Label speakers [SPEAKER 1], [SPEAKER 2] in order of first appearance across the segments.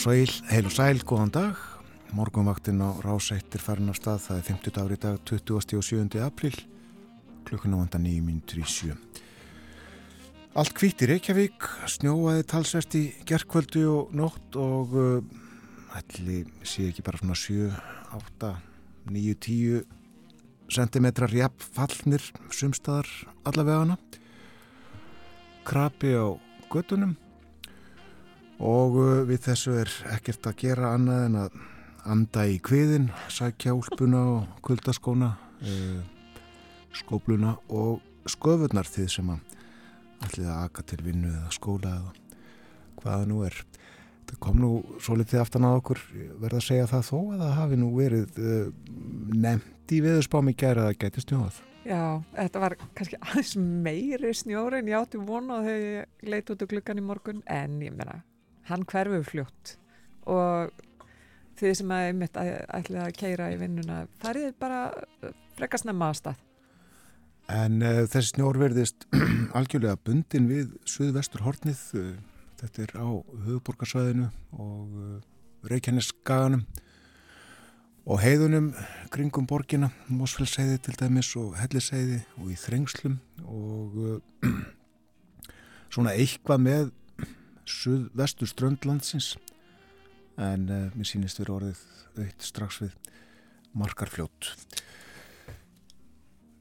[SPEAKER 1] og sæl, heil og sæl, góðan dag. Morgunvaktinn á rásættir farin af stað, það er 50 dagur í dag, 20. og 7. april, klukkuna vanda 9 minntur í 7. Allt kvitt í Reykjavík, snjóaði talsvert í gerðkvöldu og nótt og uh, ætli sé ekki bara svona 7, 8, 9, 10 centimetrar jafnfallnir sumstaðar allavega hana. Krapi á göttunum og uh, við þessu er ekkert að gera annað en að anda í kviðin, sækja úlpuna og kuldaskóna, uh, skópluna og sköfurnar því sem að allir að aka til vinnu eða skóla eða hvaða nú er. Það kom nú svo litið aftan á okkur, verða að segja það þó að það hafi nú verið uh, nefnt í veðurspámi gæra að það gæti snjóðað.
[SPEAKER 2] Já, þetta var kannski aðeins meiri snjóri en ég átti vona þegar ég leiti út á glukkan í morgun en ég meina, hann hverfur fljótt og þið sem að einmitt ætlaði að keira í vinnuna farið bara frekast nefna að stað.
[SPEAKER 1] En uh, þessi snjór verðist algjörlega bundin við suðvestur hornið, uh, þetta er á höfuborgarsvæðinu og uh, Reykjanesgaganum og heiðunum kringum borgina, Mósfellsheiði til dæmis og Helliseiði og í Þrengslum og svona eitthvað með suðvestur ströndlandsins en mér sýnist verið orðið aukt strax við markarfljót.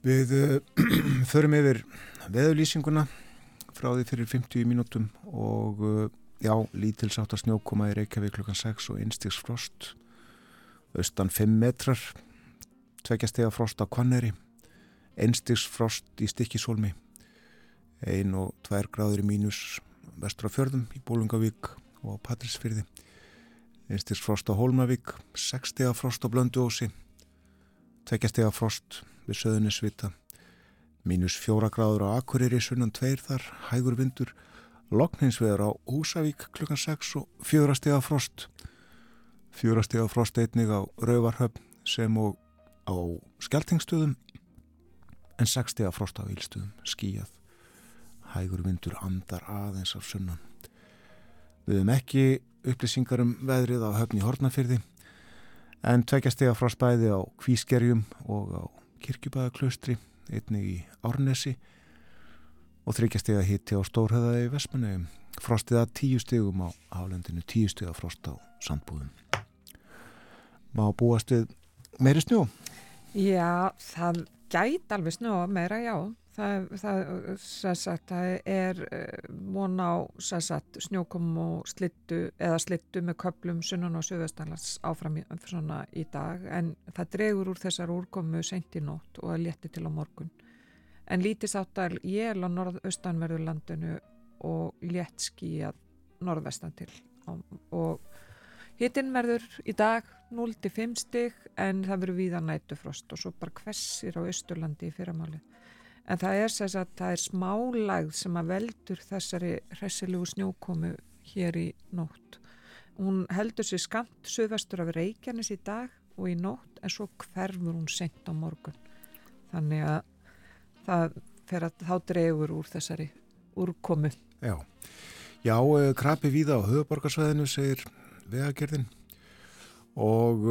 [SPEAKER 1] Við uh, förum yfir veðulýsinguna frá því fyrir 50 mínútum og uh, já, lítilsátt að snjókoma í Reykjavík klukkan 6 og einstigs frost. Austan 5 metrar tveggjastega frost á Kvanneri einstigs frost í Stikkisólmi 1 og 2 gráður í mínus vestur á fjörðum í Bólungavík og á Patrísfyrði einstigs frost á Hólmavík 6 stega frost á Blönduósi tveggjastega frost við söðunisvita mínus fjóra gráður á Akureyri sunnan tveir þar, hægur vindur. Lokninsveður á Húsavík klukkan 6 og fjóra stega frost. Fjóra stega frost einnig á Rauvarhöfn sem og á Skeltingstöðum en 6 stega frost á Ílstöðum skíjað hægur vindur andar aðeins af sunnan. Við hefum ekki upplýsingar um veðrið á höfni Hortnafyrði en tvekja stega frost bæði á Kvískerjum og á Kirkjubæðaklaustri, einnig í Árnesi og þryggja stega hitti á Stórhöða í Vestmanau frostið að tíu stegum á hálendinu tíu stega frost á sandbúðum. Má búast við meiri snjó?
[SPEAKER 2] Já, það gæti alveg snjó meira, já það, það, sagt, það er von á sagt, snjókom og slittu eða slittu með köplum sunnan og söðastanlands áfram svona, í dag. En það dregur úr þessar úrkomu sent í nótt og að létti til á morgun. En lítist áttar jél á norðaustanverðurlandinu og létt skíjað norðvestan til. Og, hittinn verður í dag 0-5 stig en það verður víða nætufrost og svo bara hvessir á Östurlandi í fyrramáli En það er þess að það er smálægð sem að veldur þessari hressilegu snjókomu hér í nótt. Hún heldur sér skamt söðvestur af Reykjanes í dag og í nótt en svo hverfur hún sent á morgun. Þannig að það fer að þá drefur úr þessari úrkomu.
[SPEAKER 1] Já, Já krapi víða á höfuborgarsvæðinu segir vegagerðin og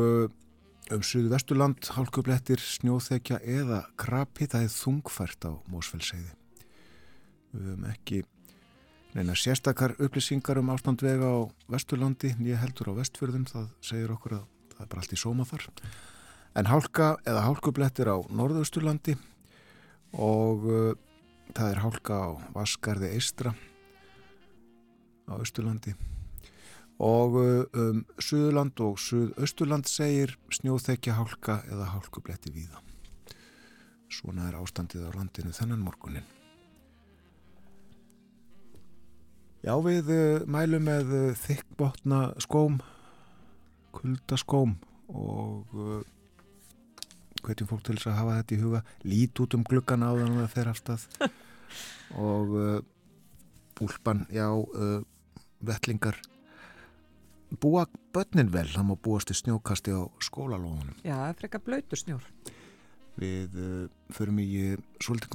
[SPEAKER 1] Um suðu vesturland, hálkublettir, snjóþekja eða krapi, það er þungfært á Mósfellseiði. Við höfum ekki neina sérstakar upplýsingar um ástandvega á vesturlandi, nýja heldur á vestfjörðum, það segir okkur að það er bara allt í sóma þar. En hálka eða hálkublettir á norðausturlandi og uh, það er hálka á Vaskarði Eistra á austurlandi og um, Suðurland og Suðausturland segir snjóþekja hálka eða hálkubletti víða. Svona er ástandið á landinu þennan morgunin. Já, við uh, mælum með uh, þykkbotna skóm, kuldaskóm og uh, hvetjum fólk til þess að hafa þetta í huga. Lít út um gluggan á þannig að þeirra alltaf og úlpan, já, vellingar búa börnin vel, það má búast í snjókasti á skólalóðunum.
[SPEAKER 2] Já, það er frekar blöytur snjór.
[SPEAKER 3] við uh, förum í svolítið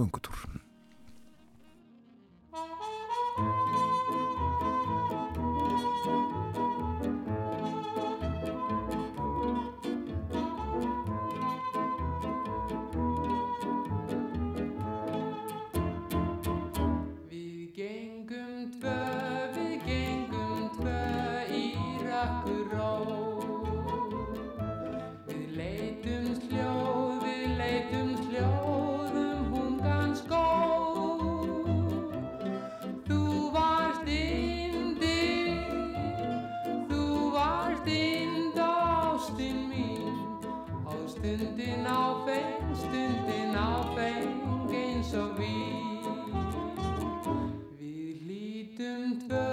[SPEAKER 3] winter.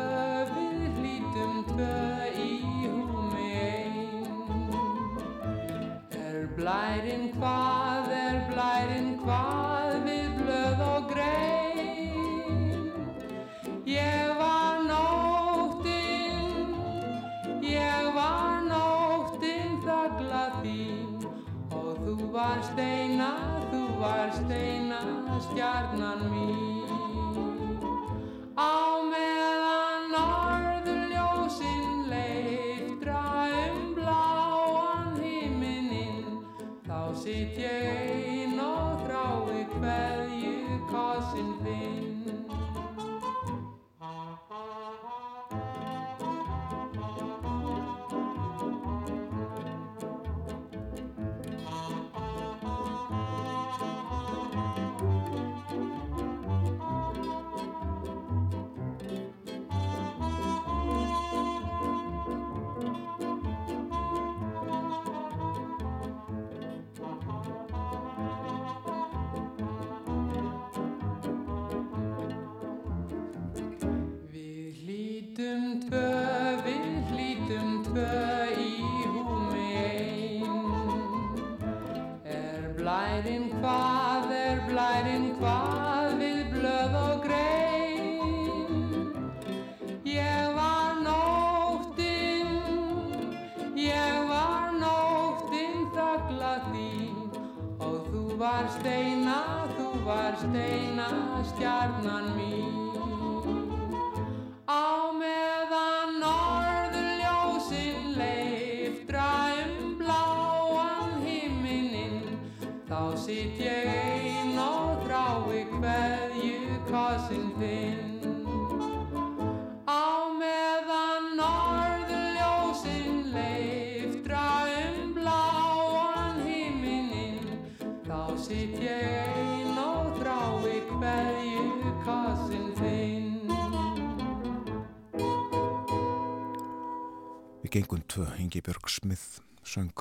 [SPEAKER 3] Gangutúr. gengum tvö, Ingi Björg Smith söng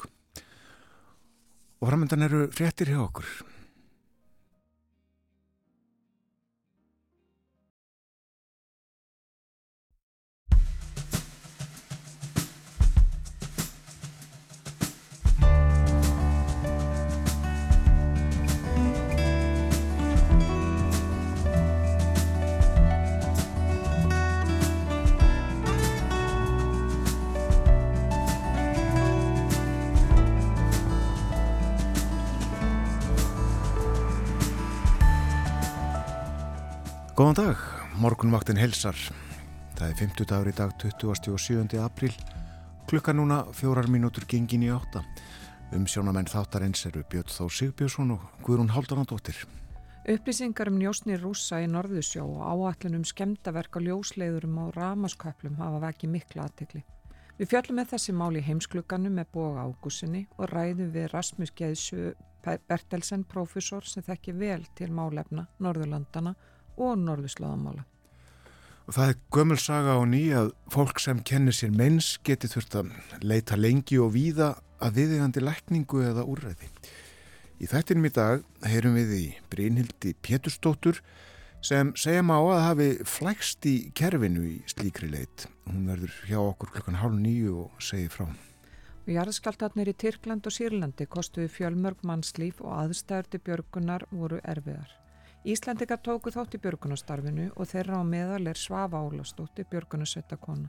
[SPEAKER 3] og framöndan eru fréttir hjá okkur morgunvaktin helsar. Það er 50 dagur í dag, 27. apríl. Klukka núna fjórar mínútur gengin í átta. Um sjónamenn þáttarins eru Björn Þó Sigbjörnsson og Guðrún Haldanadóttir.
[SPEAKER 2] Upplýsingar um njósnir rúsa í Norðusjó og áallunum skemdaverk á ljósleiðurum á ramasköplum hafa vekið mikla aðtegli. Við fjöllum með þessi mál í heimsklukkanum með boga ágúsinni og ræðum við Rasmus Geðsjö Bertelsen, profesor sem þekki vel til málefna Norðurlandana og norðuslóðamála.
[SPEAKER 3] Það er gömulsaga á ný að fólk sem kennir sér meins geti þurft að leita lengi og víða að viðegandi lækningu eða úrræði. Í þættinum í dag heyrum við í Brynhildi Péturstóttur sem segja má að hafi flækst í kerfinu í slíkri leit. Hún verður hjá okkur klukkan hálf nýju og segir frá.
[SPEAKER 2] Jarðskaltatnir í Tyrkland og Sýrlandi kostuði fjölmörg mannslíf og aðstæður til björgunar voru erfiðar. Íslandikar tóku þátt í björgunastarfinu og þeirra á meðal er Svafa Ólastóttir björgunasvettakona.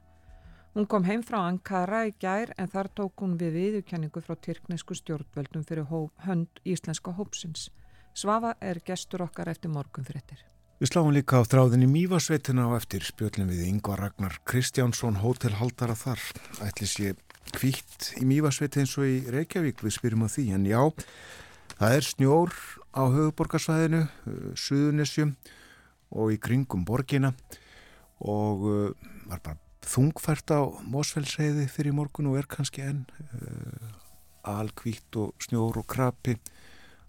[SPEAKER 2] Hún kom heim frá Ankara í gær en þar tók hún við viðurkenningu frá tyrknesku stjórnvöldum fyrir hönd íslenska hópsins. Svafa er gestur okkar eftir morgun fréttir.
[SPEAKER 1] Við sláum líka á þráðinni Mývasveitina á eftir spjöllin við Yngvar Ragnar Kristjánsson, hótelhaldara þar. Ætli sé kvítt í Mývasveiti eins og í Reykjavík, við spyrjum á því. En já, það er snjór á höfuborgarsvæðinu, uh, Suðunessjum og í kringum borgina. Og uh, var bara þungfært á Mósfellsreiði fyrir morgun og er kannski enn uh, alkvítt og snjór og krapi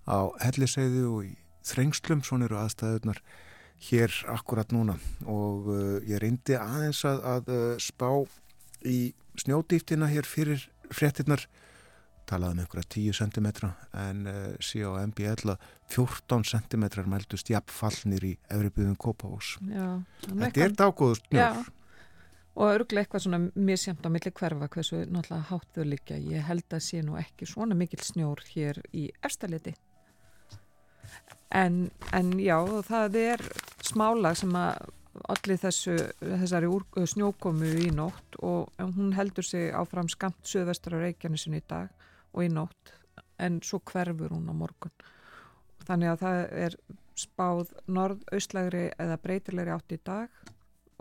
[SPEAKER 1] á helliseiði og í þrengslum, svona eru aðstæðunar hér akkurat núna. Og uh, ég reyndi aðeins að, að uh, spá í snjódýftina hér fyrir fréttinnar talaði um einhverja 10 cm en uh, síðan á MBL 14 cm mæltust jafnfallnir í Evribíðum Kópavós Þetta er dágóðust snjór.
[SPEAKER 2] Og örglega eitthvað svona misjamt á milli hverfa hversu náttúrulega hátt þau líka ég held að sé nú ekki svona mikil snjór hér í efstaleiti en, en já það er smála sem að allir þessu þessari úr, snjókomu í nótt og hún heldur sig áfram skamt söðvestur á Reykjanesin í dag og í nótt en svo hverfur hún á morgun þannig að það er spáð norðaustlegri eða breytilegri átt í dag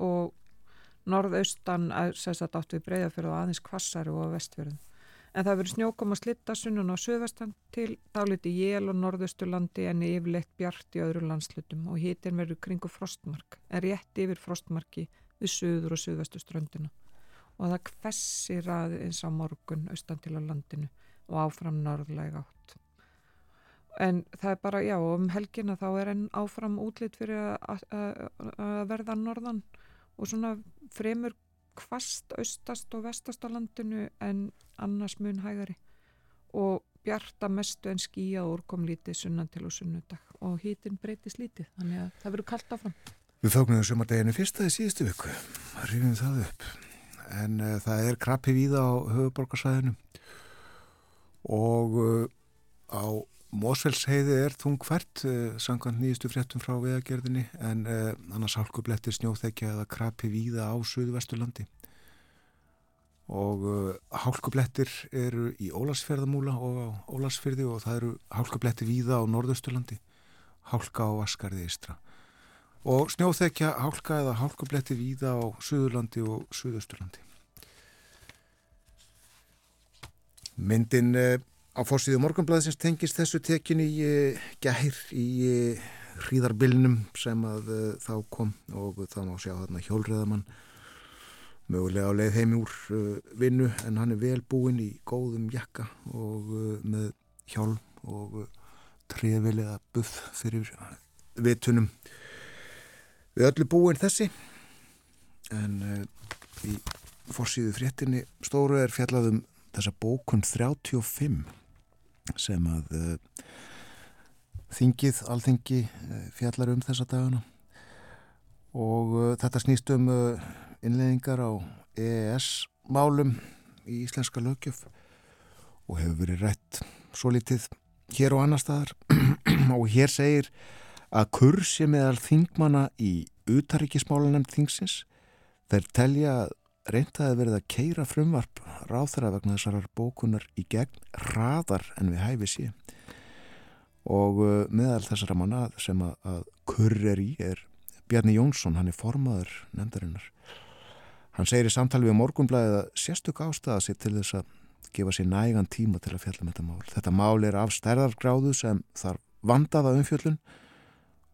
[SPEAKER 2] og norðaustan sérstaklega átt við breyðafjörðu og aðeins kvassari og vestfjörðum. En það verður snjókom að slitta sunnun á söðvestan til dáliti jél og norðausturlandi en yfirleitt bjart í öðru landslutum og hitin verður kringu frostmark, en rétt yfir frostmarki við söður og söðvestu ströndina. Og það kvessir aðeins á morgun austan til á landinu og áfram norðlega átt. En það er bara, já, um helgina þá er enn áfram útlitt fyrir að verða norðan og svona fremur kvast austast og vestast á landinu en annars mun hægari. Og bjarta mestu en skíja og úrkom lítið sunnan til og sunnudag. Og hýtin breytist lítið þannig að það verður kallt áfram.
[SPEAKER 1] Við fóknum sumardeginu fyrsta í síðustu viku. Rífum það upp. En uh, það er krabbi víða á höfuborgarsæðinu og uh, á Mósfellsheiði er þungfært uh, eh, sangant nýjustu fréttum frá veðagerðinni en uh, annars hálkublettir snjóþekja eða krapi víða á Suðvesturlandi. Og uh, hálkublettir eru í Ólarsferðamúla og á Ólarsferði og það eru hálkublettir víða á Norðausturlandi. Hálka á Askarði Ístra og snjóþekja hálka eða hálkublettir víða á Suðurlandi og Suðausturlandi Myndin Á fórsíðu morgunblæðisins tengist þessu tekin í uh, gæhir í uh, hríðarbilnum sem að þá kom og þá má sjá þarna hjólreðamann mögulega á leið heim úr vinnu en hann er vel búinn í góðum jakka og með hjálm og trefiliða buff fyrir vitunum. Við öllu búinn þessi en í fórsíðu fréttinni stóru er fjallaðum þessa bókun 35 sem að uh, þingið, alþingi uh, fjallar um þessa dagana. Og uh, þetta snýst um innleðingar á EES málum í íslenska lögjöf og hefur verið rætt svo litið hér og annar staðar. Og hér segir að kursi meðal þingmana í utaríkismálanemn þingsins. Þeir telja að reyndaði verið að keira frumvarp ráþara vegna þessarar bókunar í gegn raðar en við hæfi sé. Og uh, meðal þessara manna sem að, að kurr er í er Bjarni Jónsson, hann er formaður nefndarinnar. Hann segir í samtali við morgunblæðið að sérstök ástæða sér til þess að gefa sér nægan tíma til að fjalla með um þetta mál. Þetta mál er af stærðargráðu sem þarf vandaða umfjöllun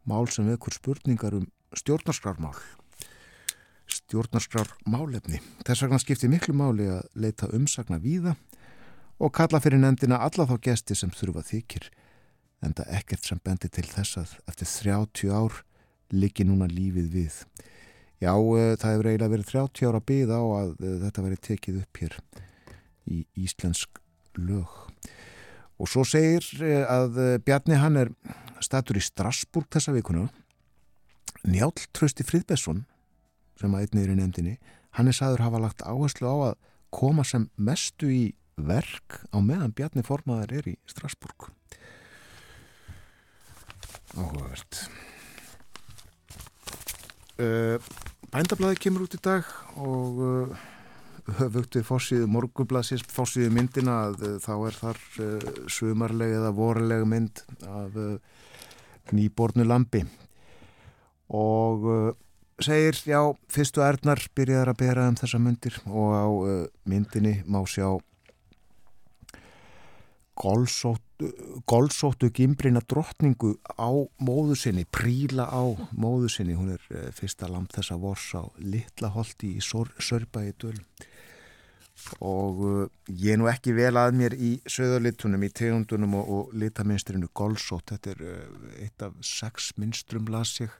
[SPEAKER 1] mál sem vekur spurningar um stjórnarskrarmál stjórnarskrar málefni. Þess vegna skiptir miklu máli að leita umsagna víða og kalla fyrir nefndina alla þá gesti sem þurfa þykir en það ekkert sem bendi til þess að eftir 30 ár liggi núna lífið við. Já, eh, það hefur eiginlega verið 30 ára byggð á að eh, þetta veri tekið upp hér í íslensk lög. Og svo segir eh, að Bjarni hann er statur í Strasburg þessa vikuna. Njálf Trösti Fridbesson sem að einnir í nefndinni, hann er saður hafa lagt áherslu á að koma sem mestu í verk á meðan Bjarni Formaður er í Strasburg. Áhugavert. Uh, bændablaði kemur út í dag og höfugt við fórsíðu morgublasins, fórsíðu myndina að uh, þá er þar uh, sumarleg eða voruleg mynd af nýbornu lampi og segir, já, fyrstu erðnar byrjaðar að bera um þessa myndir og á myndinni má sjá golsóttu, golsóttu gimbrina drottningu á móðu sinni, príla á móðu sinni, hún er uh, fyrsta lamp þessa vors á litla holdi í Sörbæi döl og uh, ég nú ekki vel að mér í söðurlitunum, í tegundunum og, og litaminstrinu golsótt, þetta er uh, eitt af sex minstrum las ég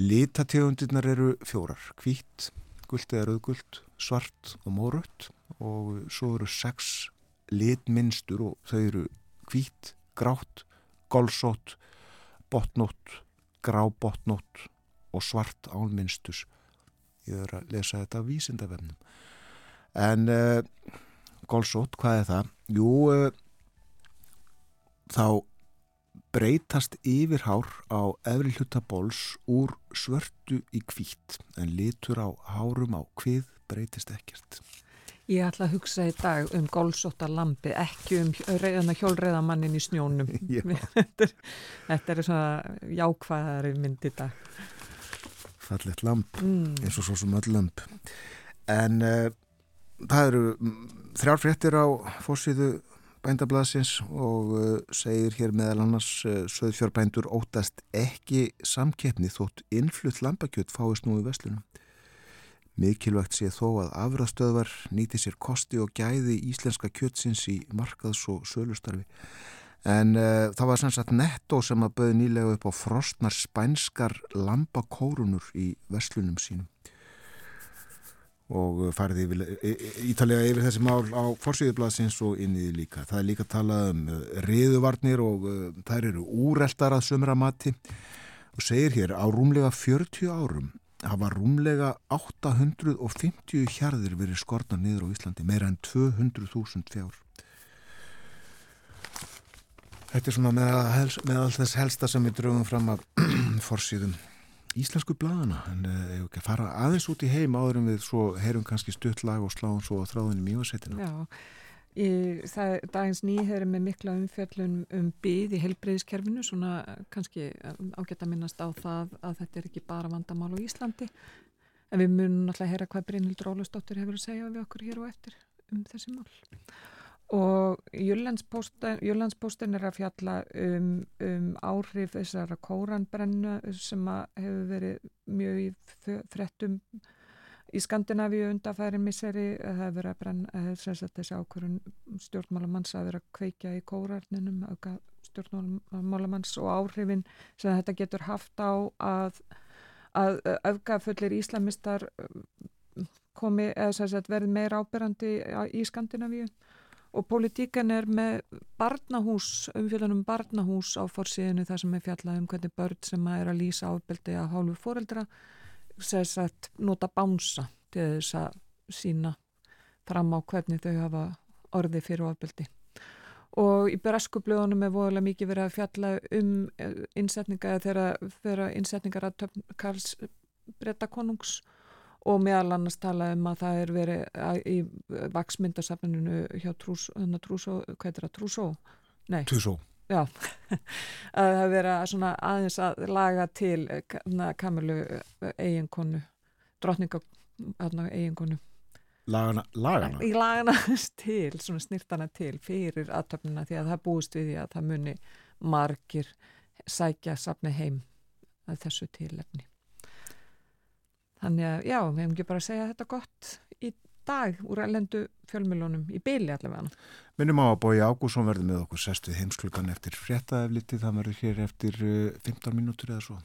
[SPEAKER 1] litategundirnar eru fjórar, hvít guld eða rauðguld, svart og mórött og svo eru sex litminnstur og þau eru hvít, grátt, golsótt, botnótt, grábotnótt og svart álminnstus. Ég er að lesa þetta á vísindavefnum. En uh, golsótt, hvað er það? Jú, uh, þá breytast yfirhár á efri hlutabóls úr svörtu í hvít en litur á hárum á hvið breytist ekkert.
[SPEAKER 2] Ég ætla að hugsa í dag um gólsóttar lampi, ekki um hjólreiðamannin í snjónum. þetta, er, svona jákvæðari mynd í dag.
[SPEAKER 1] Fallet lamp, mm. eins og svo sem öll lamp. En uh, það eru þrjár fréttir á fórsíðu bændablasins og uh, segir hér meðal annars uh, söðfjörbændur ótast ekki samkeppni þótt innflutt lampakjött fáist nú í vestlunum. Mikilvægt sé þó að afræðstöðvar nýti sér kosti og gæði íslenska kjötsins í markaðs- og sölustarfi. En uh, það var sem sagt netto sem að bauði nýlega upp á frostnar spænskar lambakórunur í verslunum sínum. Og farið yfir, ítalega yfir þessi mál á forsýðublasins og inn í líka. Það er líka talað um uh, riðuvarnir og þær eru úreltar að sömra mati og segir hér á rúmlega 40 árum hafa rúmlega 850 hjarðir verið skorna niður á Íslandi, meira en 200.000 fjár. Þetta er svona með, með alls þess helsta sem við draugum fram af forsýðum íslensku bladana, en uh, fara aðeins út í heim áður en við svo heyrum kannski stutt lag og sláum svo á þráðinni mjög
[SPEAKER 2] Já, Í, það, dagins nýheður með mikla umfjöllun um byð í helbreyðiskerfinu svona kannski um, ágætt að minnast á það að þetta er ekki bara vandamál á Íslandi. En við munum alltaf að heyra hvað Brynhild Rólustóttir hefur að segja við okkur hér og eftir um þessi mál og Júlandsposten er að fjalla um, um áhrif þessara kóranbrennu sem hefur verið mjög í frettum Í Skandinavíu undarfæri misseri. Það hefur verið að brenna þessi ákvörðun stjórnmálamanns að vera að kveikja í kórarninum stjórnmálamanns og áhrifin sem þetta getur haft á að, að öfgafullir íslamistar uh, komi eða verið meir ábyrrandi í Skandinavíu og politíkan er með barnahús, umfélagum barnahús á fórsíðinu þar sem er fjallað um hvernig börn sem er að lýsa ábyrdi að hálfu fóreldra sagt, nota bánsa til þess að sína fram á hvernig þau hafa orði fyrir ofbeldi. Og í breskublöðunum er voðalega mikið verið að fjalla um eh, innsetninga þegar innsetningar að töfn Karls Bretakonungs og meðal annars tala um að það er verið í vaksmyndasafninu hjá Trúsó, hvað er það, Trúsó?
[SPEAKER 1] Nei, Trúsó
[SPEAKER 2] Já, að það vera svona aðeins að laga til kamilu eh, eiginkonu, drotninga eiginkonu.
[SPEAKER 1] Lagana? Lagana?
[SPEAKER 2] Í lagana til, svona snirtana til fyrir aðtöfnuna því að það búist við því að það muni margir sækja safni heim að þessu tilefni. Þannig að já, við hefum ekki bara að segja þetta gott í dag úr ellendu fjölmjölunum í byli allavega.
[SPEAKER 1] Minnum á að Bói Ágússon verði með okkur sestu heimsklugan eftir fréttaefliti, það verður hér eftir 15 eh, mínútur eða svo.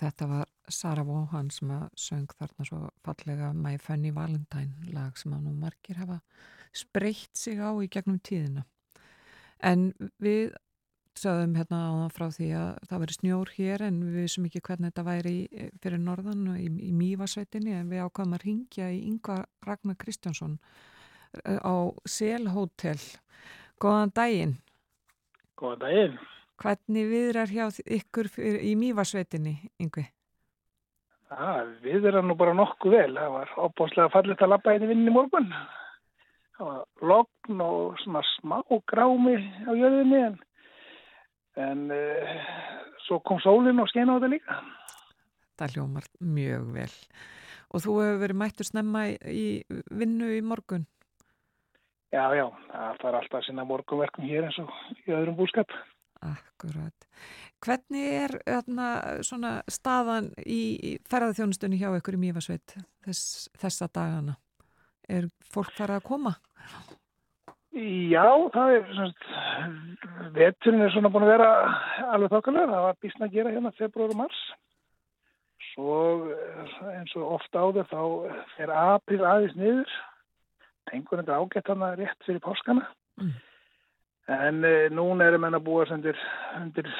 [SPEAKER 2] Og þetta var Sara Vaughan sem að söng þarna svo fallega My Funny Valentine lag sem að nú margir hafa spreytt sig á í gegnum tíðina. En við sagðum hérna áðan frá því að það veri snjór hér en við vissum ekki hvernig þetta væri fyrir norðan og í, í Mývasveitinni en við ákvæðum að ringja í Yngvar Ragnar Kristjánsson eh, á Sel Hotel. Góðan daginn.
[SPEAKER 4] Góðan daginn.
[SPEAKER 2] Hvernig viðrar hjá ykkur fyrir, í Mývasveitinni, Yngvi?
[SPEAKER 4] Það við erum nú bara nokkuð vel. Það var opbáslega fallið að labba inn í vinninni morgun. Það var logn og svona smá grámi á jörðinni en, en uh, svo kom sólinn og skeina á þetta líka.
[SPEAKER 2] Það hljómar mjög vel. Og þú hefur verið mættur snemma í, í vinnu í morgun.
[SPEAKER 4] Já, já, það er alltaf sinna morgunverkum hér eins og í öðrum búskap.
[SPEAKER 2] Akkurat. Hvernig er þarna, svona, staðan í, í ferðarþjónustunni hjá ykkur í Mývasveit þess, þessa dagana? Er fólk farið að koma?
[SPEAKER 4] Já, það er svona, veturinn er svona búin að vera alveg þokkalega. Það var býstna að gera hérna februar og mars. Svo eins og ofta áður þá er april aðeins niður. Tengur þetta ágætt hana rétt fyrir páskana.
[SPEAKER 2] Mm.
[SPEAKER 4] En e, núna erum enn að búa undir, undir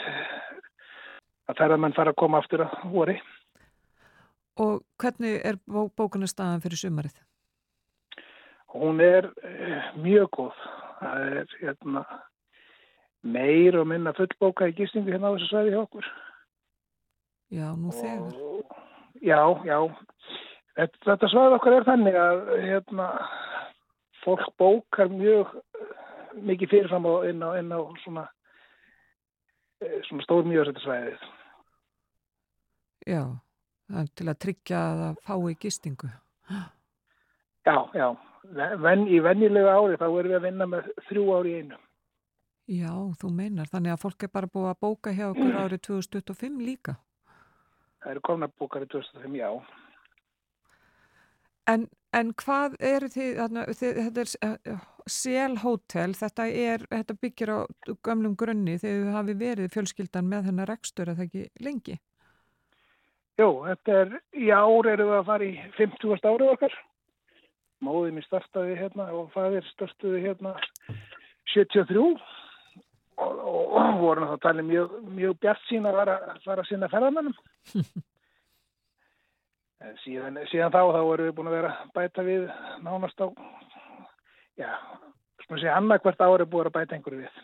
[SPEAKER 4] að ferðarmenn fara að koma aftur að voru.
[SPEAKER 2] Og hvernig er bó, bókunarstaðan fyrir sumarið?
[SPEAKER 4] Hún er e, mjög góð. Það er hérna, meir og minna fullbóka í gistingu hérna á þessu svæði hjá okkur.
[SPEAKER 2] Já, nú þegar.
[SPEAKER 4] Og, já, já. Þetta, þetta svæði okkar er þannig að hérna, fólk bókar mjög eh, mikið fyrirfram á, inn, á, inn á svona, eh, svona stór mjög
[SPEAKER 2] Já, til að tryggja að það fái gistingu.
[SPEAKER 4] Já, já. Ven, í vennilega ári þá erum við að vinna með þrjú ári í einu.
[SPEAKER 2] Já, þú meinar. Þannig að fólk er bara búið að bóka hjá okkur árið 2025 líka.
[SPEAKER 4] Það eru komna bókar í 2005, já.
[SPEAKER 2] En, en hvað eru þið, þarna, þið þetta er uh, Sel Hotel, þetta, er, þetta byggir á gömlum grunni þegar þið hafi verið fjölskyldan með þennar rekstur að það ekki lengi.
[SPEAKER 4] Jú, þetta er, í ár erum við að fara í 50. árið okkar. Móðið mér startaði hérna og fæðir startuði hérna 73 og, og, og voru náttúrulega talið mjög, mjög bjart sín að fara, fara að sinna ferðamennum. En síðan, síðan þá, þá erum við búin að vera að bæta við nánast á, já, svona sé annað hvert ári búin að bæta einhverju við.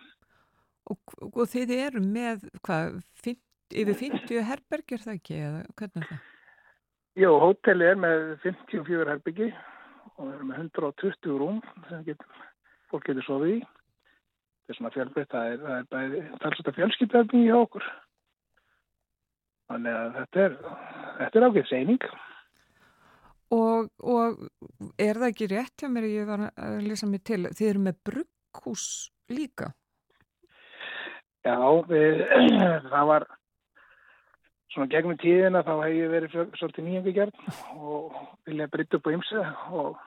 [SPEAKER 2] Og, og þið eru með, hvað, 50, yfir 50 herbergjur það ekki, eða hvernig er það?
[SPEAKER 4] Jó, hóteli er með 54 herbyggi og við erum með 120 rúm sem getur, fólk getur sofið í. Þetta er svona fjölbreytt, það er, það er bæði talsast að fjölskyldherbyggi hjá okkur. Þannig að þetta er, þetta er ágæðs eining.
[SPEAKER 2] Og, og er það ekki rétt hjá mér, ég var að lesa mig til, þið eru með brugghús líka?
[SPEAKER 4] Já, við, það var svona gegnum tíðina þá hef ég verið svolítið nýjangu gerð og vilja brytta upp á ymsu og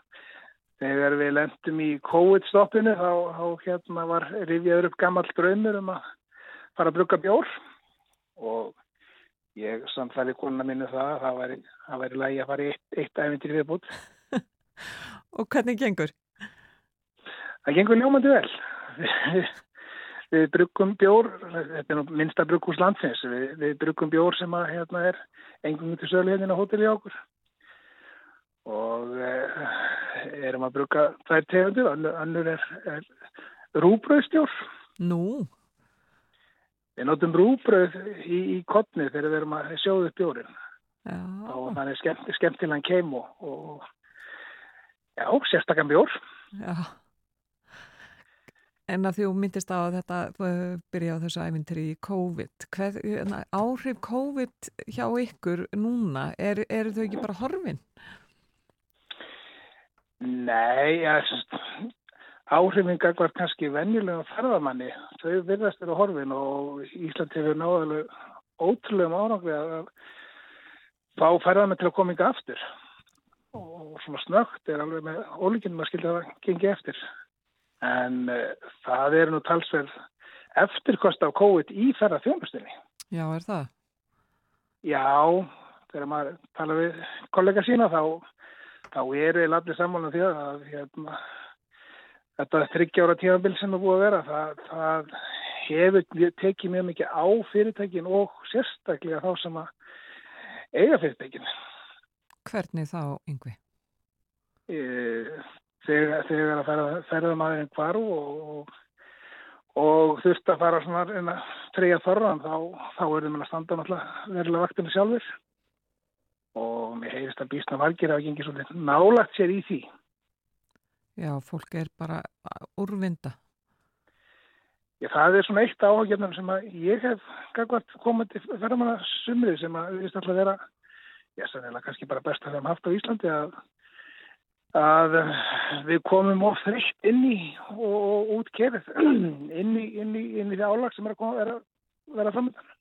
[SPEAKER 4] þegar við lendum í COVID-stoppinu þá, þá hérna var rifjaður upp gammal draumur um að fara að brugga bjór og ég samfæli konuna mínu það að það væri, það væri lægi að fara í eitt, eitt æfintir viðbútt.
[SPEAKER 2] og hvernig gengur?
[SPEAKER 4] Það gengur ljómandi vel. við bruggum bjór, þetta er nú minnsta brugghús landsins, við, við bruggum bjór sem að hérna er engum til sölu hérna á hóteli okkur og eh, erum að brugga þær tegundir, annur er, er rúbröðstjór.
[SPEAKER 2] Nú?
[SPEAKER 4] Við notum rúbröð í, í kottni þegar við erum að sjóðu upp bjórin
[SPEAKER 2] Já.
[SPEAKER 4] og þannig skemmt, skemmtilegan keim og, og já, sérstakann bjór.
[SPEAKER 2] Já. En að þú myndist á að þetta uh, byrja á þessu æfintri í COVID. Hvað, hérna, áhrif COVID hjá ykkur núna, eru er þau ekki bara horfin?
[SPEAKER 4] Nei, ja, áhrifingar var kannski venjulega ferðamanni. Þau virðast eru horfin og Ísland hefur náðalega ótrúlega árangri að fá ferðamann til að koma yngi aftur. Og svona snögt er alveg með ólíkinn að skilja að gengi eftir en uh, það er nú talsverð eftirkost af COVID í ferða þjónustinni.
[SPEAKER 2] Já, er það?
[SPEAKER 4] Já, þegar maður tala við kollega sína þá, þá eru við allir saman því að hérna, þetta þryggjára tíðanbill sem er búið að vera, það, það hefur tekið mjög mikið á fyrirtækin og sérstaklega þá sem að eiga fyrirtækin.
[SPEAKER 2] Hvernig þá, yngvi?
[SPEAKER 4] Þegar, þegar að ferða, ferða maðurinn hvarf og, og, og þurft að fara svona en að treyja þorran þá, þá er það að standa náttúrulega verulega vaktinu sjálfur og mér heyrist að býstna valgir að gengi svolítið nálagt sér í því.
[SPEAKER 2] Já, fólk er bara úrvinda.
[SPEAKER 4] Já, það er svona eitt áhugjörnum sem að ég hef komið til ferðamanna sumrið sem að við veist alltaf vera, já, sannilega kannski bara best að við hefum haft á Íslandi að að við komum of þreytt inn í og út kerið inn í, inn í, inn í því álag sem er að, koma, er að vera framöndan.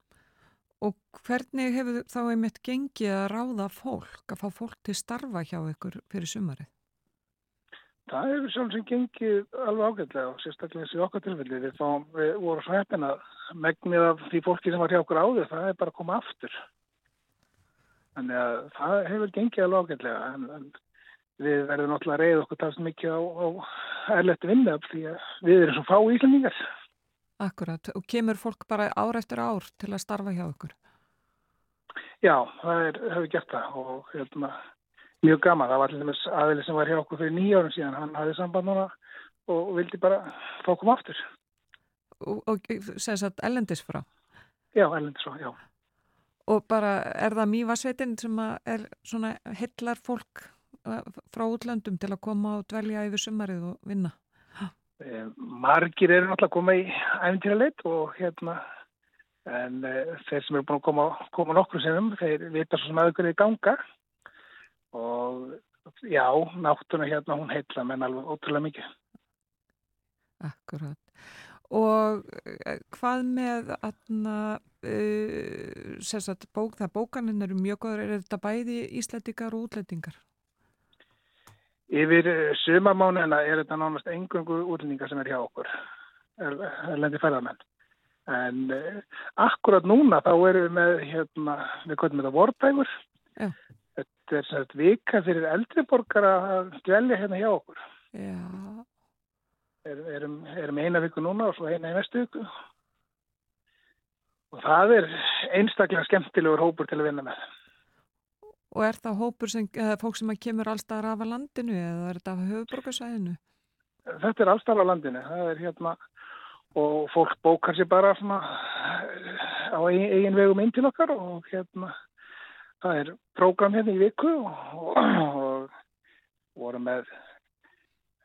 [SPEAKER 2] Og hvernig hefur þá einmitt gengið að ráða fólk, að fá fólk til starfa hjá ykkur fyrir sumarið?
[SPEAKER 4] Það hefur sjálf sem gengið alveg ágætlega og sérstaklega þessi okkar tilfelli. Við, fáum, við vorum svo heppin að megnið af því fólki sem var hjá okkur áður, það er bara að koma aftur. Þannig að það hefur gengið alveg ágætlega en, en við verðum náttúrulega að reyða okkur talast mikið á, á erlettu vinnuöfl því að við erum svo fá íslendingar.
[SPEAKER 2] Akkurat, og kemur fólk bara ár eftir ár til að starfa hjá okkur?
[SPEAKER 4] Já, það er, hefur gert það og hérna, mjög gaman. Það var allir aðeins sem var hjá okkur fyrir nýjárum síðan, hann hafði samband núna og vildi bara fá koma aftur.
[SPEAKER 2] Og, og segðs að ellendis frá?
[SPEAKER 4] Já, ellendis frá, já.
[SPEAKER 2] Og bara er það mývasveitin sem er svona hillar fólk frá útlöndum til að koma og dvelja yfir sumarið og vinna?
[SPEAKER 4] Margir eru náttúrulega að koma í æfintýra leitt og hérna en uh, þeir sem eru búin að koma, koma nokkru sinnum, þeir vita svo sem aðeins í ganga og já, náttúrulega hérna hún heitla menn alveg ótrúlega mikið.
[SPEAKER 2] Akkurat. Og hvað með aðna, uh, sérstaklega bók, það bókaninn eru mjög góður, er þetta bæði íslendingar og útlendingar?
[SPEAKER 4] Yfir sumamánuðina er þetta nánast engungu útlendingar sem er hjá okkur, erlendi ferðarmenn. En uh, akkurat núna þá erum við með, hérna, við kvöldum þetta vortægur. Þetta er svona vika fyrir eldri borgar að dvelja hérna hjá okkur.
[SPEAKER 2] Já.
[SPEAKER 4] Er, erum, erum eina viku núna og svo eina í næstu viku. Og það er einstaklega skemmtilegur hópur til að vinna með.
[SPEAKER 2] Og er það hópur sem, fólk sem kemur allstað af landinu eða er þetta af höfuborgarsæðinu?
[SPEAKER 4] Þetta er allstað af landinu, það er hérna og fólk bókar sér bara svona á eigin, eigin vegum inn til okkar og hérna það er prógram hérna í viku og, og, og voru með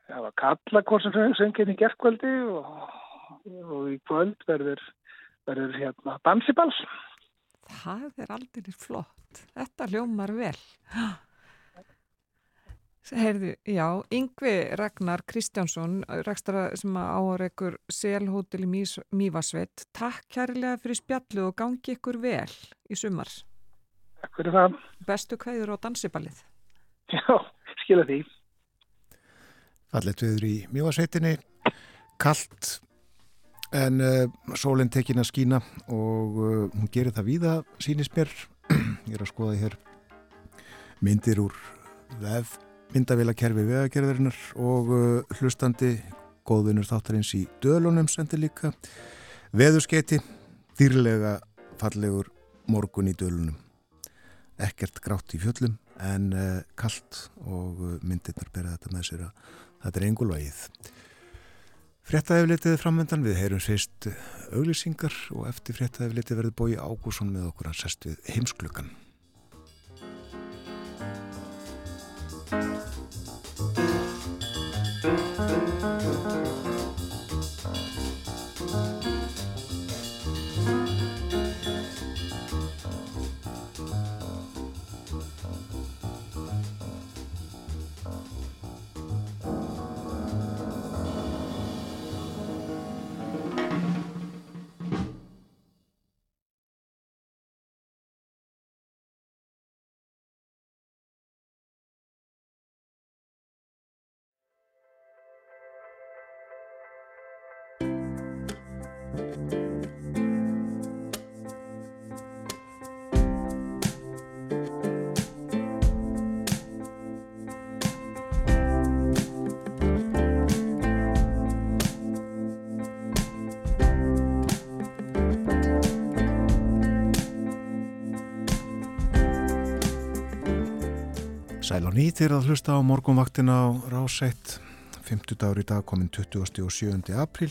[SPEAKER 4] það var kalla hvort sem í gerðkvöldi og, og í kvöld verður, verður hérna dansibals
[SPEAKER 2] Það er aldrei flott. Þetta ljómar vel. Heyrðu, já, Yngvi Ragnar Kristjánsson, rekstra sem áreikur selhótel í Mývasveit, takk kærlega fyrir spjallu og gangi ykkur vel í sumar.
[SPEAKER 4] Takk fyrir það.
[SPEAKER 2] Bestu kveður á dansiballið.
[SPEAKER 4] Já, skilja því.
[SPEAKER 1] Fallet viður í Mývasveitinni, kallt en uh, sólinn tekin að skína og uh, hún gerir það víða, sínist mér. Ég er að skoða hér myndir úr vef myndavilakerfi vegagerðarinnar og uh, hlustandi góðunur þáttarins í dölunum sendi líka veðurskeiti dýrlega fallegur morgun í dölunum ekkert grátt í fjöllum en uh, kallt og uh, myndirnar bera þetta með sér að þetta er engulvægið. Frettæðifleitið framöndan við heyrum sérst auglýsingar og eftir frettæðifleitið verður bói Ágússon með okkur að sest við heimsklukkan Og nýtir að hlusta á morgunvaktina á Rásætt 50 dagur í dag komin 20. og 7. april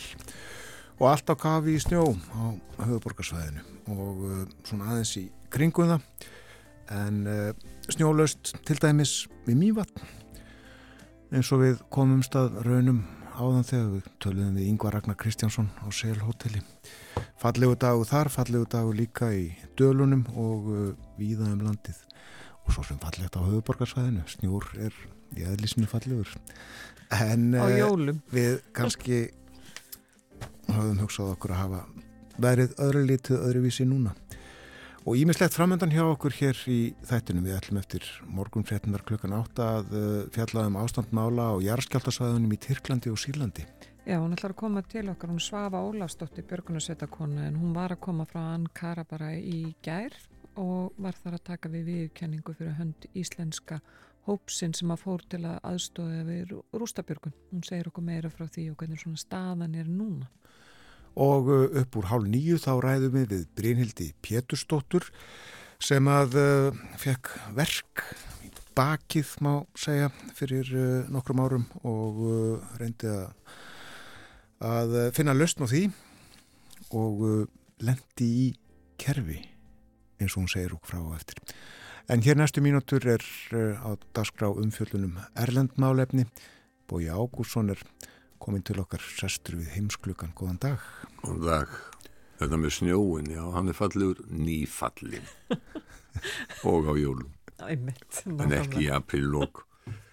[SPEAKER 1] og allt á kafi í snjó á höfuborgarsvæðinu og uh, svona aðeins í kringum það. En uh, snjólaust til dæmis við mývatn. Eins og við komum stað raunum áðan þegar við töluðum við Yngvar Ragnar Kristjánsson á Selhotelli fallegu dagu þar, fallegu dagu líka í dölunum og uh, víða um landið og svo sem fallegt á höfuborgarsvæðinu snjór er í aðlísinu fallegur. En
[SPEAKER 2] uh,
[SPEAKER 1] við kannski höfum hugsað okkur að hafa verið öðru lítið öðruvísi núna. Og ímislegt framöndan hjá okkur hér í þættinum. Við ætlum eftir morgun fréttunar klukkan átta að uh, fjallaðum ástandmála og jarðskjáltasvæðunum í Tyrklandi og Sýrlandi.
[SPEAKER 2] Já, hún ætlar að koma til okkar, hún Svafa Ólafsdóttir Björgunarsveitakona en hún var að koma frá Ankara bara í gær og var þar að taka við viðkenningu fyrir hönd íslenska hópsinn sem að fór til að aðstofa við rústabjörgun. Hún segir okkur meira frá því og hvernig svona staðan er núna.
[SPEAKER 1] Og upp úr hálf nýju þá ræðum við við Brynhildi Pétursdóttur sem að uh, fekk verk bakið má segja fyrir uh, nokkrum árum og uh, reyndi að, að finna löstn á því og lendi í kerfi eins og hún segir okkur frá og eftir. En hér næstu mínútur er uh, á dagskrá umfjöldunum Erlendmálefni. Bói Ágússon er komin til okkar sestur við heimsklukan. Góðan dag.
[SPEAKER 5] Góðan dag. Þetta með snjóin, já, hann er fallegur nýfallin og á jólum.
[SPEAKER 2] Æmitt.
[SPEAKER 5] En ekki í apríllokk.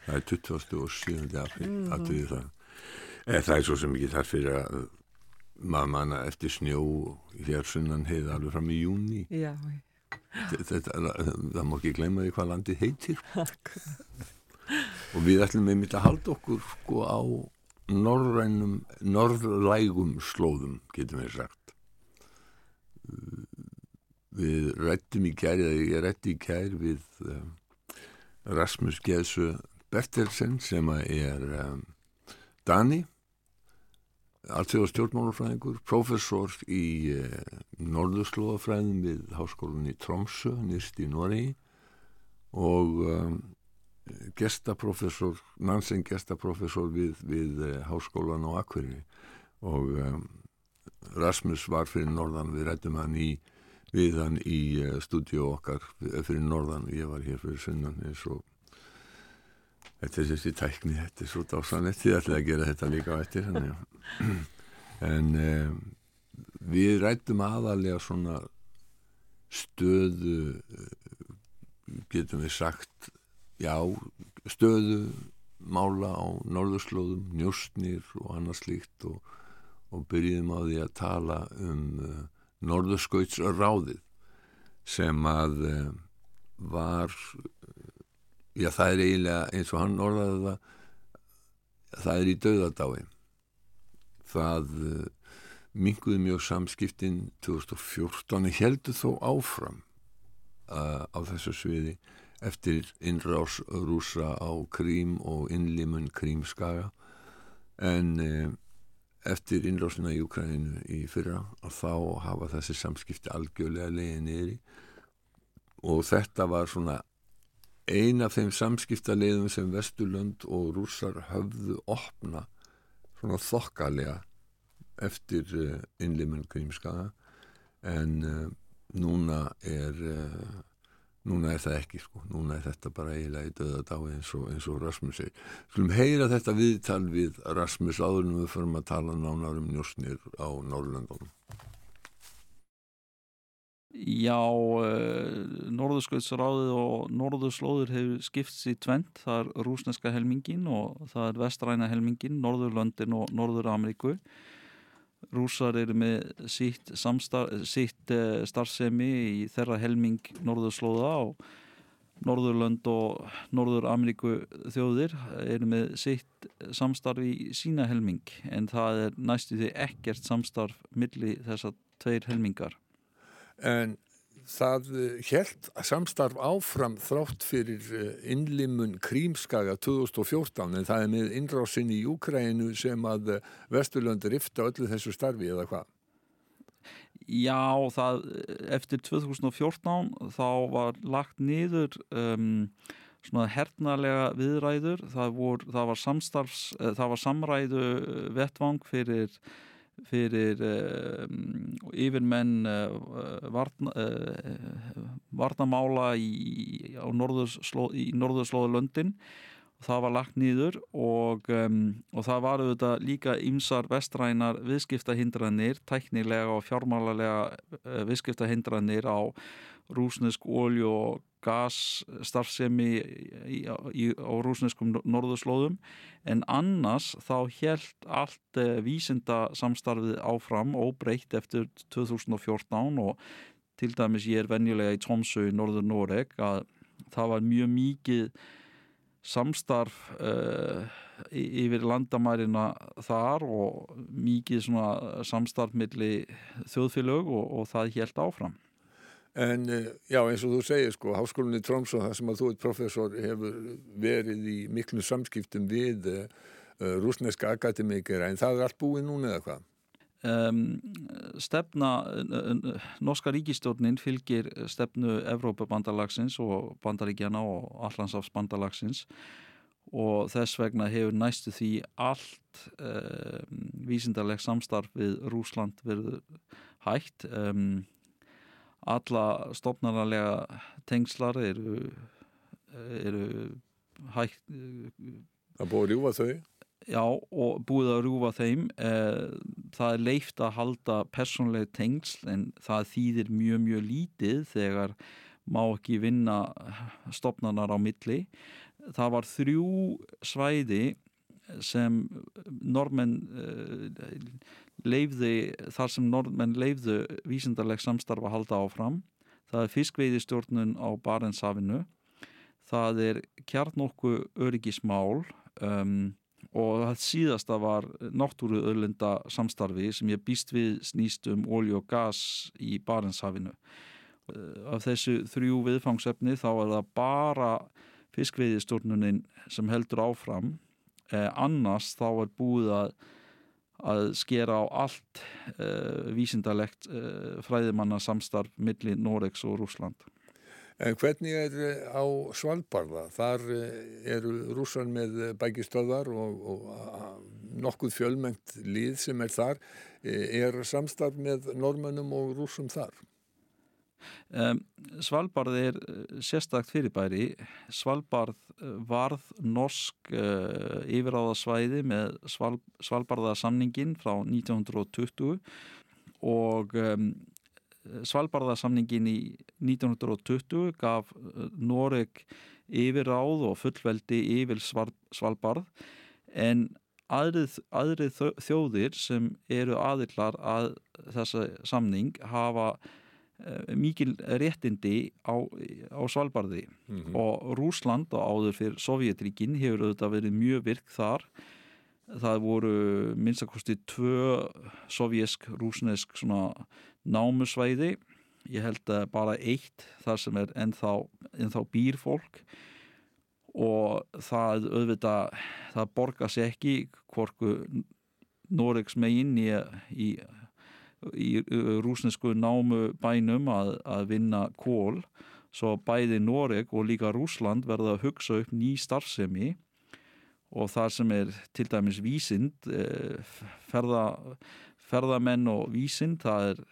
[SPEAKER 5] Það er 27. apríl, mm -hmm. það. En það er svo sem ekki þarf fyrir að maður manna eftir snjó hér sunnan heiða alveg fram í júni.
[SPEAKER 2] Já, já
[SPEAKER 5] það má ekki gleyma því hvað landi heitir. Og við ætlum einmitt að halda okkur sko á norrænum norðlægum slóðum getum við sagt. Við rættum í kæri eða ég rætti í kæri við um, Rasmus Geðsu Bertelsen sem er um, Dani alltaf stjórnmálufræðingur, professor í eh, norðurslóðafræðin við háskólan í Tromsø, nýrst í Noregi og um, gestaprofessor, Nansen gestaprofessor við, við uh, háskólan á Akverði og um, Rasmus var fyrir norðan, við rættum hann í við hann í stúdíu okkar fyrir norðan, ég var hér fyrir sunnan eins og þetta er þessi tækni, þetta er svo dásanlegt þið ætlaði að gera þetta líka á eftir en um, við rættum aðalega svona stöðu getum við sagt já, stöðu mála á norðurslóðum, njóstnir og annað slíkt og, og byrjum á því að tala um uh, norðurskautsráðið sem að uh, var já það er eiginlega eins og hann orðaði það það er í döðadái það uh, minguði mjög samskiptin 2014 heldur þó áfram uh, á þessu sviði eftir innrás rúsa á Krím og innlimun Krímskaga. En uh, eftir innrásina í Ukraínu í fyrra og þá hafa þessi samskipti algjörlega leiðið niður og þetta var svona eina af þeim samskiptaleiðum sem Vesturlönd og rúsar höfðu opna svona þokkalega eftir uh, innlimun Krímskaga en uh, núna er uh, núna er það ekki sko. Núna er þetta bara eiginlega í döða dái eins eins og Rasmus segir. Skulum heyra þetta viðtal við Rasmus áðurnum við förum að tala nánar um njósnir á Norrlöndunum
[SPEAKER 6] Já, uh, Norðurskautsráðið og Norðurslóður hefur skipts í tvent, það er rúsneska helmingin og það er vestræna helmingin, Norðurlöndin og Norður-Ameríku. Rúsar eru með sitt, sitt uh, starfsemi í þeirra helming Norðurslóða og Norðurlönd og Norður-Ameríku þjóðir eru með sitt samstarf í sína helming en það er næstu því ekkert samstarf milli þessar tveir helmingar.
[SPEAKER 5] En það helt samstarf áfram þrátt fyrir innlimun Krímskaga 2014 en það er með innrásin í Júkrænu sem að Vesturlöndi rifta öllu þessu starfi eða hvað?
[SPEAKER 6] Já, það, eftir 2014 þá var lagt niður um, svona hernarlega viðræður, það, vor, það var samstarfs, það var samræðu vettvang fyrir fyrir um, yfirmenn uh, varna, uh, varnamála í, í norðurslóðu löndin það var lagt nýður og, um, og það var auðvitað líka ymsar vestrænar viðskiptahindranir tæknilega og fjármálarlega uh, viðskiptahindranir á rúsnesk ólju og gas starfsemi í, í, á rúsneskum norðurslóðum. En annars þá helt allt eh, vísinda samstarfið áfram og breytt eftir 2014 og til dæmis ég er venjulega í Tromsø í norður Noreg að það var mjög mikið samstarf uh, yfir landamærina þar og mikið samstarf millir þjóðfélög og, og það helt áfram
[SPEAKER 5] En eh, já eins og þú segir sko, Háskólinni Trómsó þar sem að þú ert professor hefur verið í miklu samskiptum við uh, rúsneska akademikera en það er allt búið núna eða hvað? Um,
[SPEAKER 6] stefna, norska ríkistjórnin fylgir stefnu Evrópabandalagsins og bandaríkjana og Allandsafsbandalagsins og þess vegna hefur næstu því allt um, vísindarleg samstarf við Rúsland verið hægt um, alla stofnarlega tengslar eru, eru hægt
[SPEAKER 5] Það búið að rjúfa þau?
[SPEAKER 6] Já, og búið að rjúfa þeim eh, það er leift að halda persónlega tengsl en það þýðir mjög mjög lítið þegar má ekki vinna stopnanar á milli það var þrjú svæði sem normenn uh, leifði, þar sem normenn leifðu vísindarleg samstarf að halda áfram. Það er fiskveiðistjórnun á Barentshafinu, það er kjarnokku öryggismál um, og það síðasta var náttúruöðlenda samstarfi sem ég býst við snýst um ólju og gas í Barentshafinu. Af þessu þrjú viðfangsefni þá er það bara fiskveiðistjórnunin sem heldur áfram eh, annars þá er búið að, að skera á allt eh, vísindalegt eh, fræðimanna samstarf millir Noregs og Rúsland.
[SPEAKER 5] En hvernig er eh, á Svalbarða? Þar eru rússar með bækistöðar og, og nokkuð fjölmengt lið sem er þar. Er samstarf með normönnum og rússum þar?
[SPEAKER 6] Svalbard er sérstakt fyrirbæri. Svalbard varð norsk uh, yfiráðasvæði með Sval, Svalbardasamningin frá 1920 og Svalbarðarsamningin í 1920 gaf eh, Noreg yfirráð og fullveldi yfir Svalbarð en aðrið, aðrið þjóðir sem eru aðillar að þessa samning hafa mikil réttindi á, á Svalbarði. Mm -hmm. og Rúsland og áður fyrir Sovjetríkin hefur auðvitað verið mjög virk þar. Það voru minnstakosti tvö sovjesk-rúsnesk svona námusvæði. Ég held að bara eitt þar sem er ennþá, ennþá býr fólk og það auðvitað það borgar sér ekki hvorku Noregs megin í, í, í rúsnesku námu bænum að, að vinna kól svo bæði Noreg og líka Rúsland verða að hugsa upp ný starfsemi. Og þar sem er til dæmis vísind eh, ferða ferðamenn og vísind, það er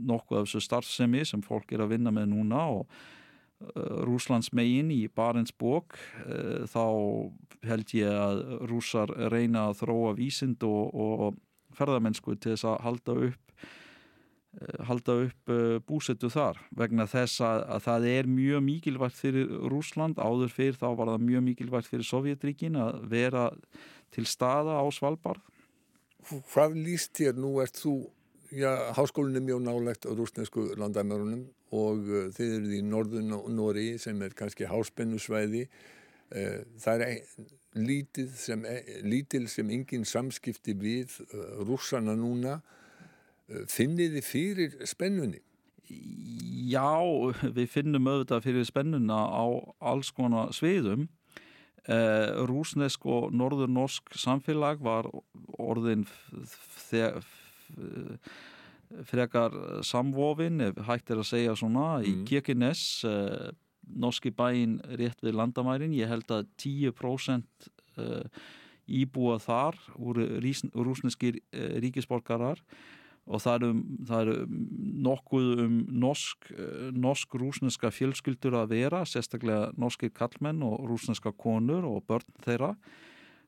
[SPEAKER 6] nokkuð af þessu starfsemi sem fólk er að vinna með núna og uh, Rúslands megin í Barentsbók uh, þá held ég að rúsar reyna að þróa vísind og, og ferðamennsku til þess að halda upp halda upp uh, búsettu þar vegna þess að, að það er mjög mikilvægt fyrir Rúsland áður fyrir þá var það mjög mikilvægt fyrir Sovjetríkin að vera til staða á Svalbard.
[SPEAKER 5] Hvað líst þér nú? Ert þú já, háskólinn er mjög nálegt á rúsnesku landamörunum og uh, þið eruð í norðun og Nóri sem er kannski háspennusvæði. Uh, það er lítil sem, lítil sem engin samskipti við uh, rússana núna finnið þið fyrir spennunni?
[SPEAKER 6] Já, við finnum auðvitað fyrir spennuna á alls konar sviðum Uh, rúsnesk og norður-norsk samfélag var orðin frekar samvofin, hægt er að segja svona, mm. í Kirkenes uh, norski bæin rétt við landamærin, ég held að 10% uh, íbúa þar voru rúsneskir ríkisborgarar og það eru, það eru nokkuð um norsk, norsk-rúsneska fjölskyldur að vera, sérstaklega norskir kallmenn og rúsneska konur og börn þeirra.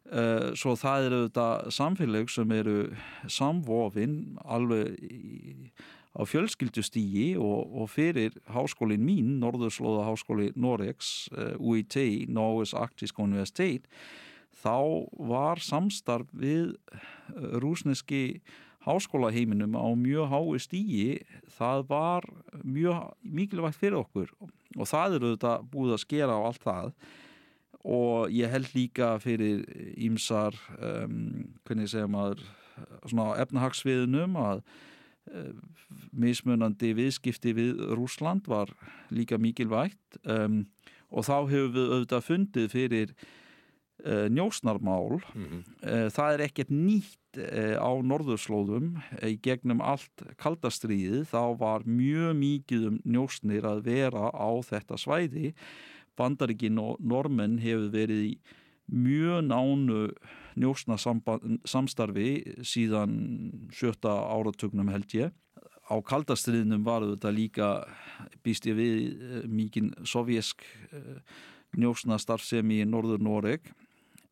[SPEAKER 6] Uh, svo það eru þetta samfélag sem eru samvofin alveg í, á fjölskyldustígi og, og fyrir háskólin mín, Norðurslóða háskóli Noregs, uh, eh, UIT, Norges Arktisk Universitet, þá var samstarf við rúsneski háskólaheiminum á mjög hái stígi, það var mjög mikilvægt fyrir okkur. Og það eru þetta búið að skera á allt það. Og ég held líka fyrir ímsar um, hvernig segja maður svona efnahagsviðnum að um, mismunandi viðskipti við Rúsland var líka mikilvægt. Um, og þá hefur við auðvitað fundið fyrir njósnarmál mm -hmm. það er ekkert nýtt uh, á norðurslóðum í gegnum allt kaldastriðið þá var mjög mikið um njósnir að vera á þetta svæði Bandaríkin og normenn hefur verið í mjög nánu njósna samstarfi síðan sjötta áratögnum held ég. Á kaldastriðnum var þetta líka býst ég við eh, mikinn sovjesk eh, njósna starfsemi í Norður Noreg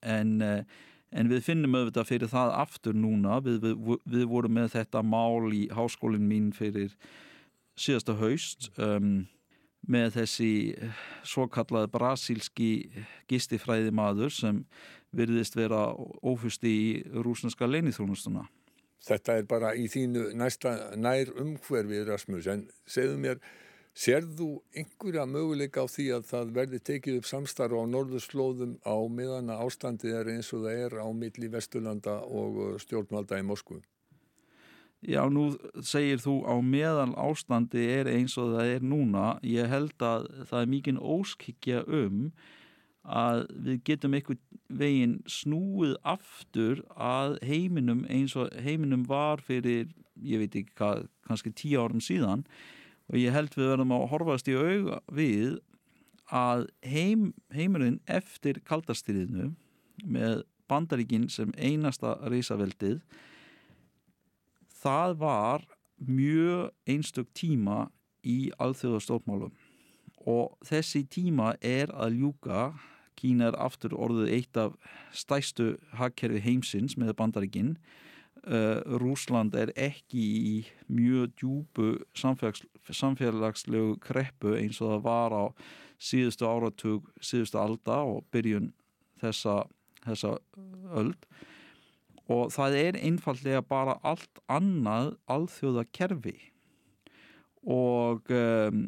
[SPEAKER 6] en, eh, en við finnum auðvitað fyrir það aftur núna. Við, við, við vorum með þetta mál í háskólinn mín fyrir síðasta haust um, með þessi eh, svo kallað brasílski gistifræði maður sem virðist vera ófusti í rúsneska leinithrónustuna.
[SPEAKER 5] Þetta er bara í þínu næsta nær umhverfið Rasmus en segðu mér, serðu einhverja möguleika á því að það verði tekið upp samstarf á norðurslóðum á meðan ástandið er eins og það er á milli Vesturlanda og stjórnvalda í Moskvu?
[SPEAKER 6] Já, nú segir þú á meðal ástandi er eins og það er núna. Ég held að það er mikinn óskikja um að við getum einhvern veginn snúið aftur að heiminum eins og heiminum var fyrir, ég veit ekki hvað, kannski tíu árum síðan og ég held við verðum að horfast í auga við að heim, heimurinn eftir kaldastýriðinu með bandaríkin sem einasta reysaveldið það var mjög einstök tíma í alþjóðastórmálum og þessi tíma er að ljúka. Kína er aftur orðið eitt af stæstu hagkerfi heimsins með bandaríkinn Rúsland er ekki í mjög djúbu samfélags, samfélagslegu kreppu eins og það var á síðustu áratug, síðustu alda og byrjun þessa, þessa öld. Og það er einfallega bara allt annað alþjóða kerfi og um,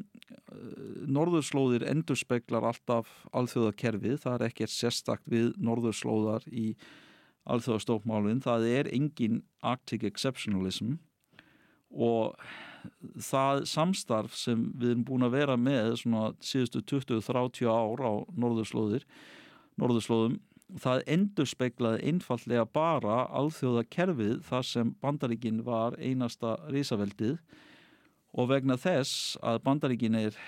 [SPEAKER 6] norðurslóðir endurspeglar alltaf alþjóða kerfið, það er ekkert sérstakt við norðurslóðar í alþjóðastofmálinn, það er engin Arctic Exceptionalism og það samstarf sem við erum búin að vera með svona síðustu 20-30 ár á norðurslóðir norðurslóðum, það endur speiklaði einfallega bara alþjóða kerfið þar sem bandaríkin var einasta risaveldið og vegna þess að bandaríkin er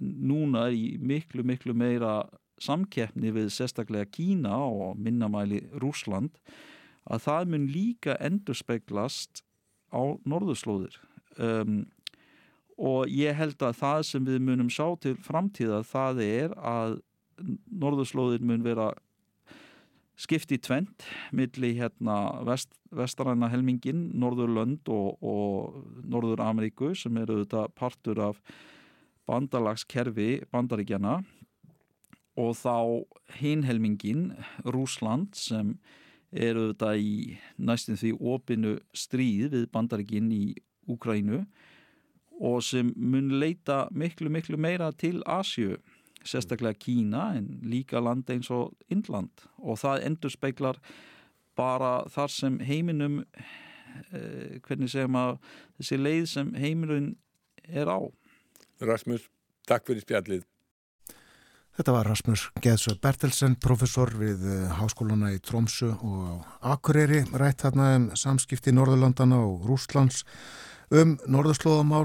[SPEAKER 6] núna í miklu miklu meira samkeppni við sérstaklega Kína og minnamæli Rúsland að það mun líka endur speiklast á norðurslóðir. Um, og ég held að það sem við munum sjá til framtíða það er að norðurslóðir mun vera skipti tvent milli hérna vest, vestaræna helmingin, Norðurlönd og, og Norður Ameríku sem eru þetta partur af bandalagskerfi bandaríkjana og þá hinhelmingin Rúsland sem eru þetta í næstum því opinu stríð við bandaríkin í Úkrænu og sem mun leita miklu miklu meira til Asju sérstaklega Kína en líka land eins og Indland. Og það endur speiklar bara þar sem heiminum eh, hvernig segjum að þessi leið sem heiminum er á.
[SPEAKER 5] Rasmus, takk fyrir spjallið
[SPEAKER 1] Þetta var Rasmus Geðsöð Bertelsen, professor við eh, háskóluna í Trómsu og Akureyri, rætt hérna um samskipti Norðurlandana og Rúslands um norðurslóðamál.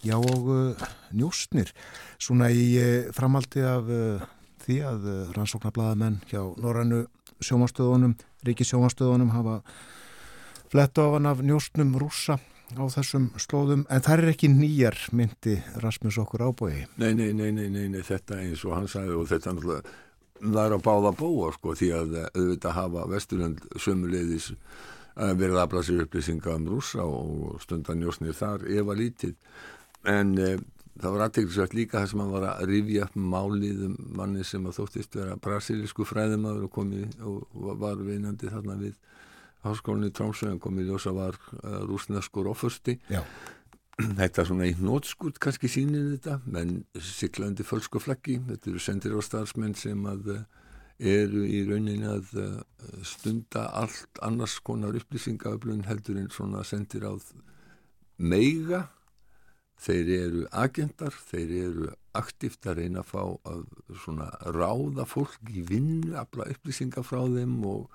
[SPEAKER 1] Já og uh, njústnir svona í uh, framaldi af uh, því að rannsóknarbladamenn hjá Norrannu sjómanstöðunum ríkisjómanstöðunum hafa fletta á hann af njústnum rúsa á þessum slóðum, en það er ekki nýjar myndi Rasmus okkur ábúi
[SPEAKER 5] nei nei, nei, nei, nei, þetta eins og hann sagði og þetta náttúrulega það er að báða búa sko því að auðvitað hafa Vesturland sömuleiðis verið að afla sér upplýsinga um rúsa og stundan njósnir þar ef að lítið. En e, það var aðteglisvægt líka þess að maður var að rifja upp málið um manni sem að þóttist vera brasilísku fræðimaður og komið og var vinandi þarna við háskólinni Trámsvegin komið ljósa var uh, rúsneskur ofursti. Þetta er svona í nótskút kannski sínir þetta. Menn siklandi fölsku flaggi. Þetta eru sendir á starfsmenn sem að uh, eru í rauninni að uh, stunda allt annars konar upplýsingaöflun heldur en svona sendir á meiga. Þeir eru agendar, þeir eru aktíft að reyna að fá að svona ráða fólk í vinnu, afla upplýsinga frá þeim og,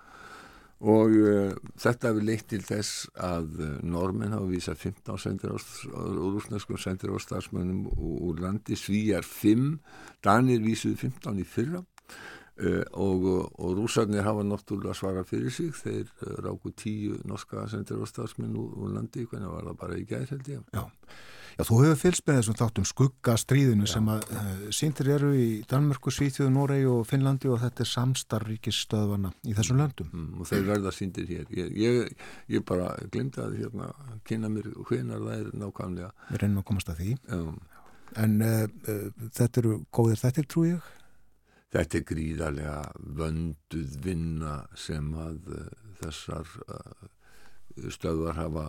[SPEAKER 5] og uh, þetta hefur leitt til þess að uh, normen hafa vísað 15 sendir á, rúsneskum sendir á starfsmönnum úr landi, svíjar 5, Danir vísuð 15 í fyrra. Uh, og, og rúsarnir hafa náttúrulega svara fyrir sig. Þeir uh, ráku tíu norska sendir og stafsmenn úr, úr landi, hvernig var það bara í gæð held ég?
[SPEAKER 1] Já, Já þú hefur fylgst með þessum þáttum skuggastríðinu Já. sem að uh, síndir eru í Danmörku, Svíþjóðu, Noregi og Finnlandi og þetta er samstarríkisstöðvana í þessum löndum.
[SPEAKER 5] Mm, og þeir verða síndir hér. Ég, ég, ég bara glimta að hérna, kynna mér hvenar það er nákvæmlega.
[SPEAKER 1] Við reynum að komast að því. En þetta eru góðir þettir trú ég?
[SPEAKER 5] Þetta er gríðarlega vönduð vinna sem að uh, þessar uh, stöðvar hafa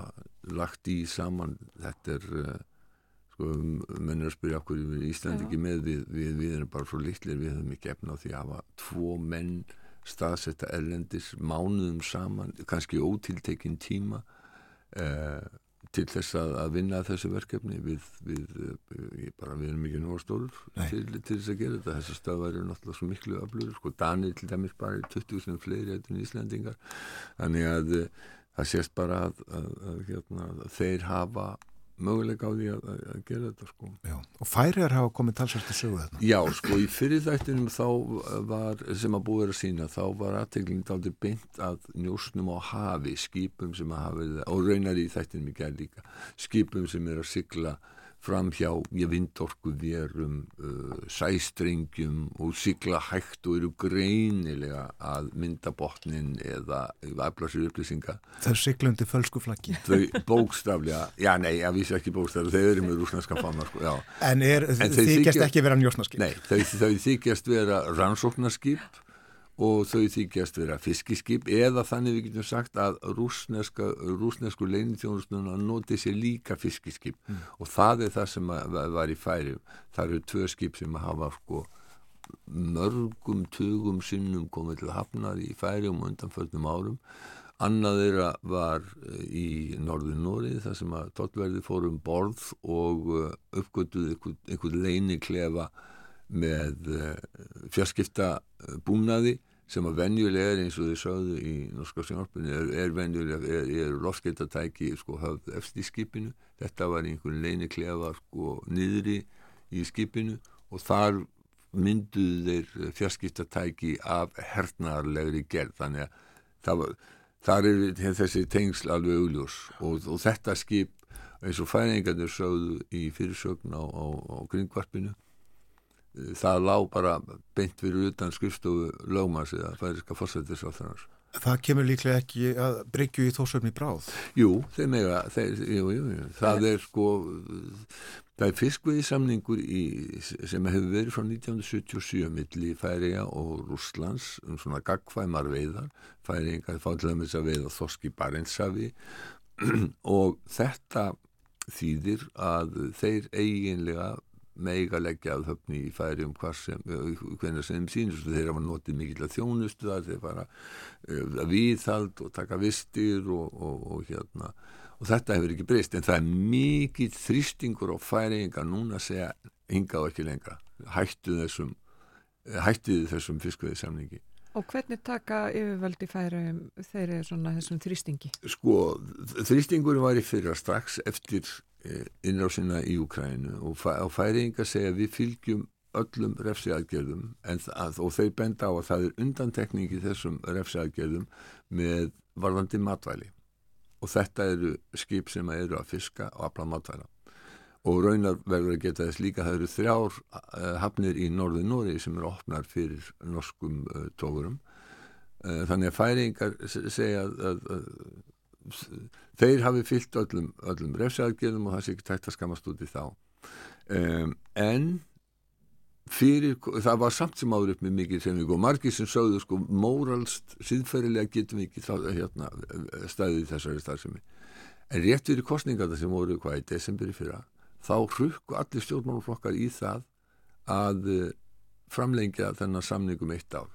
[SPEAKER 5] lagt í saman. Þetta er, sko, mennur að spyrja okkur í Íslandi ekki með, við, við, við erum bara svo litlir, við höfum ekki efna á því að hafa tvo menn staðsetta erlendis, mánuðum saman, kannski ótiltekinn tíma til þess að, að vinna þessu verkefni. Við, við, við, bara, við erum ekki nóga stóður til, til þess að gera þetta. Þessi stöðvar eru náttúrulega svo miklu öflur sko. Danir til dæmis bara er 20.000 fleiri en Íslandingar þannig að það sést bara að, að, að hérna, þeir hafa möguleika á því að, að, að gera þetta sko.
[SPEAKER 1] Já, og færiðar hafa komið talsvært að sögu þetta.
[SPEAKER 5] Já, sko, í fyrirþættinum þá var, sem að búið að sína, þá var aðteglingin daldi beint að njósnum á hafi, skipum sem að hafa, og raunar í þættinum í gerð líka, skipum sem er að sigla fram hjá vindorku verum, uh, sæstrengjum og sigla hægt og eru greinilega að mynda botnin eða afla sér upplýsinga.
[SPEAKER 1] Það er siglundi fölskuflaggi.
[SPEAKER 5] Þau bókstaflega, já nei, ég vísi ekki bókstaflega, þau eru með rúsnarska fána, sko, já.
[SPEAKER 1] En, er, en þykjast þykja, ekki vera njósnarskip?
[SPEAKER 5] Nei, þau, þau þykjast vera rannsóknarskip og þau þykjast vera fiskiskip eða þannig við getum sagt að rúsnesku leinithjónusnuna noti sér líka fiskiskip. Mm. og það er það sem var í færi. Það eru tvö skip sem hafa sko mörgum tugum sinnum komið til hafnar í færi um undanföldnum árum. Annað þeirra var eh, í norður Nóri þar sem að tóttverði fórum borð og eh, uppgötuð einhvern leiniklefa með eh, fjarskipta búnaði sem að venjulega er eins og þið sögðu í norska sjónarpunni er, er venjulega, er, er loftskeitatæki sko höfð eftir skipinu. Þetta var einhvern leini klefa sko niðri í skipinu og þar mynduðu þeir fjarskiptatæki af hernaðarlegri gerð. Þannig að var, þar er þessi tengsl alveg augljós og, og þetta skip eins og færingarnir sögðu í fyrirsögn á, á, á kringvarpinu það lág bara beint fyrir utan skrifstofu lögmanns eða færiska fórsættisváþarnar.
[SPEAKER 1] Það kemur líklega ekki að breykju í þósöfni bráð?
[SPEAKER 5] Jú, þeim eiga, þeir, jú, jú, jú. það er sko, það er fiskviði samningur í, sem hefur verið frá 1977 milli Færiða og Rúslands um svona gagfæmar veiðar, Færiða fátilega með þess að veiða þoski Barentsafi og þetta þýðir að þeir eiginlega meiga leggja að höfni í færi um sem, hvernig sem sínist þeir hafa notið mikill að þjónustu það þeir fara uh, að viðhald og taka vistir og, og, og hérna. Og þetta hefur ekki breyst en það er mikill þrýstingur og færinga núna að segja hinga og ekki lengra. Hættu þessum hættið þessum fiskveið samningi
[SPEAKER 2] Og hvernig taka yfirvöldi færi þeir eru svona þessum þrýstingi?
[SPEAKER 5] Sko, þrýstingur var í fyrra strax eftir Eh, innrásina í Ukrænu og, og færinga segja við fylgjum öllum refsiaðgerðum að, og þeir benda á að það er undantekningi þessum refsiaðgerðum með varðandi matvæli. Og þetta eru skip sem eru að fiska og afla matvæla. Og raunar verður að geta þess líka það eru þrjár uh, hafnir í norðu Nóri sem eru opnar fyrir norskum uh, tókurum þannig að færingar segja að, að, að þeir hafi fyllt öllum, öllum refsaðgerðum og það sé ekki tægt að skamast út í þá. Um, en fyrir, það var samt sem áður upp með mikið sem við góðum, margir sem sögðu sko móralst, síðferðilega getum við ekki þá, hérna, staðið í þessari starfsemi. En rétt fyrir kostningarna sem voru hvað í desemberi fyrra þá hrukku allir stjórnmáluflokkar í það að eh, framlengja þennan samningum eitt ár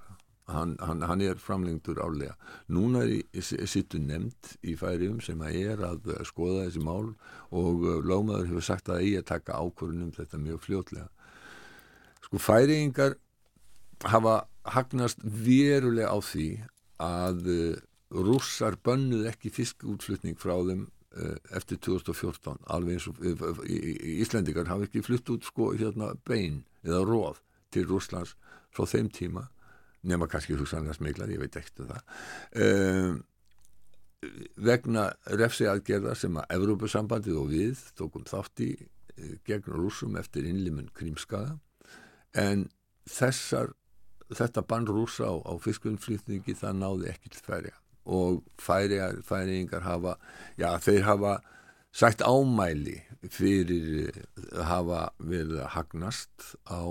[SPEAKER 5] Hann, hann, hann er framlengtur álega núna er sittu nefnd í færium sem að er að skoða þessi mál og uh, Lómaður hefur sagt að eigi að taka ákvörðunum þetta mjög fljótlega. Sko færiingar hafa hagnast verulega á því að uh, rússar bönnuð ekki fiskútflutning frá þeim eftir 2014 alveg eins og Íslendikar hafa ekki flutt út sko hérna bein eða róð til Rússlands frá þeim tíma nema kannski hugsanlega smeglar, ég veit ekkert um það. Um, vegna refsi aðgerða sem að Evrópusambandið og við tókum þátt í uh, gegn rúsum eftir innlimun krímskaða en þessar þetta bann rúsa á, á fiskunflýtningi það náði ekki til færiða og færiðingar hafa já þeir hafa sagt ámæli fyrir að hafa verið að hagnast á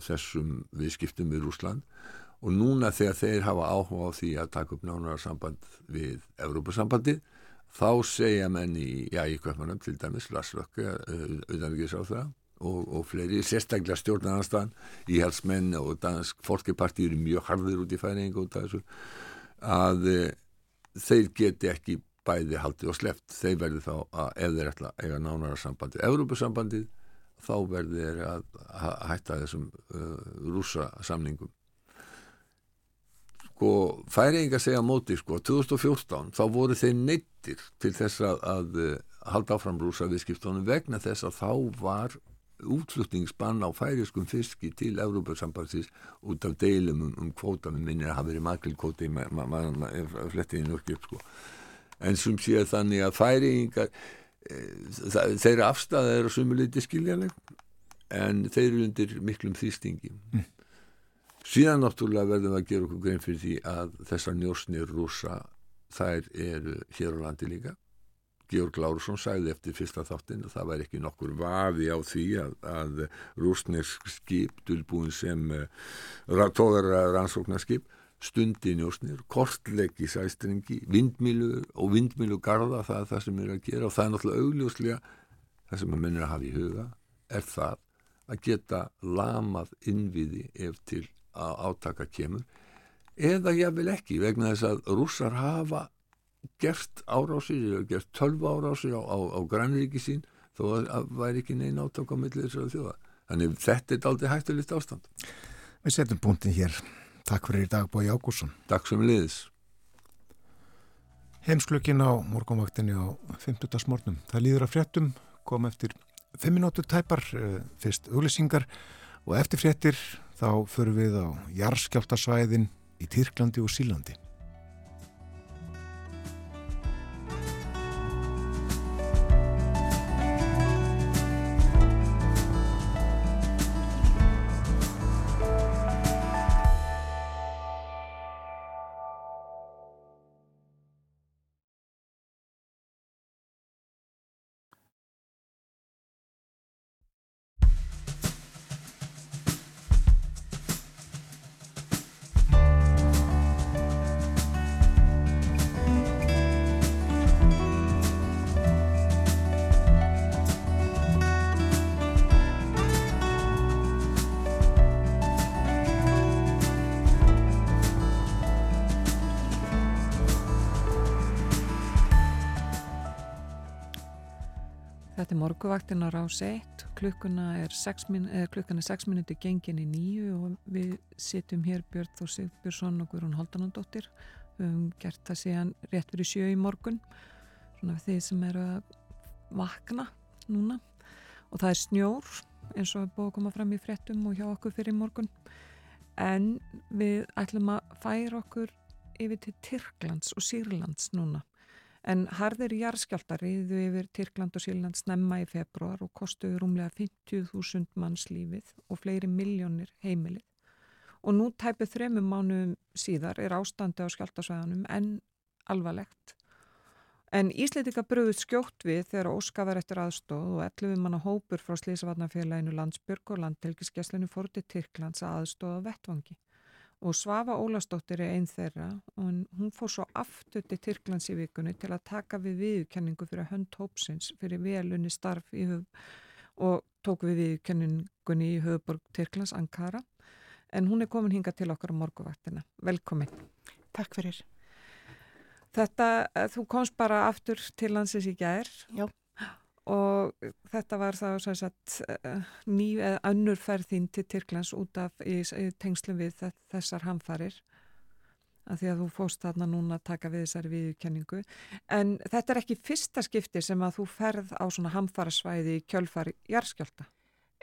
[SPEAKER 5] þessum viðskiptum við Rúsland og núna þegar þeir hafa áhuga á því að taka upp nánara samband við Evrópusambandi þá segja menn í, já, í Kvöpmanum til dæmis, Lasslökk auðvitaðvíkisráþra og, og fleiri sérstaklega stjórnarnastan í halsmenn og dansk fólkiparti eru mjög harður út í færing og þessu að e, þeir geti ekki bæði haldið og sleft þeir verði þá að ef þeir ætla að eiga nánara sambandi Evrópusambandið þá verði þeir að hætta þessum uh, rúsa samningum sko færinga segja móti sko 2014 þá voru þeir neittir til þess að, að, halda áfram rúsa viðskiptunum vegna þess að þá var útflutningsbann á færiskum fiski til Európa-sambansins út af deilum um, um kvóta með minnir að hafa verið makilkvóti flettiðin okkur upp sko. en sem sé þannig að færingar e, þeirra afstæða er á sumuleiti skiljanleg en þeir eru undir miklum þýstingi mm. Síðan náttúrulega verðum við að gera okkur grein fyrir því að þessar njósnir rúsa þær eru hér á landi líka. Georg Lárusson sagði eftir fyrsta þáttin að það væri ekki nokkur vafi á því að, að rúsnesk skip dulbúin sem uh, tóðara rannsóknarskip stundi njósnir, kortleggi sæstringi, vindmilu og vindmilu garda, það er það sem er að gera. Og það er náttúrulega augljóslega það sem að mennir að hafa í huga er það að geta lamað innviði ef til að átaka kemur eða ég vil ekki vegna þess að rússar hafa gert árásir, gert tölv árásir á, á, á grænriki sín þó að það væri ekki neina átaka á millið þessari þjóða þannig þetta er aldrei hægtulegt ástand
[SPEAKER 1] Við setjum búndin hér Takk fyrir í dag Bói Ágússon.
[SPEAKER 5] Takk sem liðis.
[SPEAKER 1] Heimsklökin á morgunvaktinni á 50. smórnum. Það líður að fréttum, kom eftir 5 minútur tæpar, eh, fyrst auglisingar og eftir fréttir þá förum við á jarðskjáltasvæðin í Tyrklandi og Sílandi.
[SPEAKER 2] Morguvaktin á rás 1 klukkuna er 6 minúti gengin í nýju og við sittum hér Björn Þór Sigbjörnsson og Guðrún Haldanandóttir við höfum gert það síðan rétt fyrir sjö í morgun. Svona þeir sem eru að vakna núna. Og það er snjór eins og er búið að koma fram í frettum og hjá okkur fyrir morgun. En við ætlum að færa okkur yfir til Tyrklands og Sýrlands núna En harðir jarðskjáltar riðu yfir Tyrkland og Síland snemma í februar og kostuðu rúmlega 50.000 manns lífið og fleiri miljónir heimilið. Og nú tæpið þremum mánuðum síðar er ástandi á skjáltasvæðanum en alvarlegt. En Ísleitika bröðuð skjótt við þegar Óska var eftir aðstóð og 11 manna hópur frá Slísavarnafélaginu Landsbyrg og Landtelgiskesslinu fór til Tyrklands að aðstóða vettvangi og Svafa Ólastóttir er einn þeirra og hún fór svo aftur til Tyrklands í vikunni til að taka við viðkenningu fyrir hönd hópsins fyrir velunni starf í höf og tók við viðkenningunni í höfuborg Tyrklands Ankara en hún er komin hinga til okkar á morguvaktina. Velkomin.
[SPEAKER 7] Takk fyrir.
[SPEAKER 2] Þetta, eh, þú komst bara aftur til landsins í gær.
[SPEAKER 7] Já
[SPEAKER 2] og þetta var þá sagt, eh, ný eða önnur ferðín til Tyrklands út af í, í tengslu við þessar hamfarir að því að þú fóst þarna núna að taka við þessari viðkenningu en þetta er ekki fyrsta skipti sem að þú ferð á svona hamfarasvæði kjölfari jarskjálta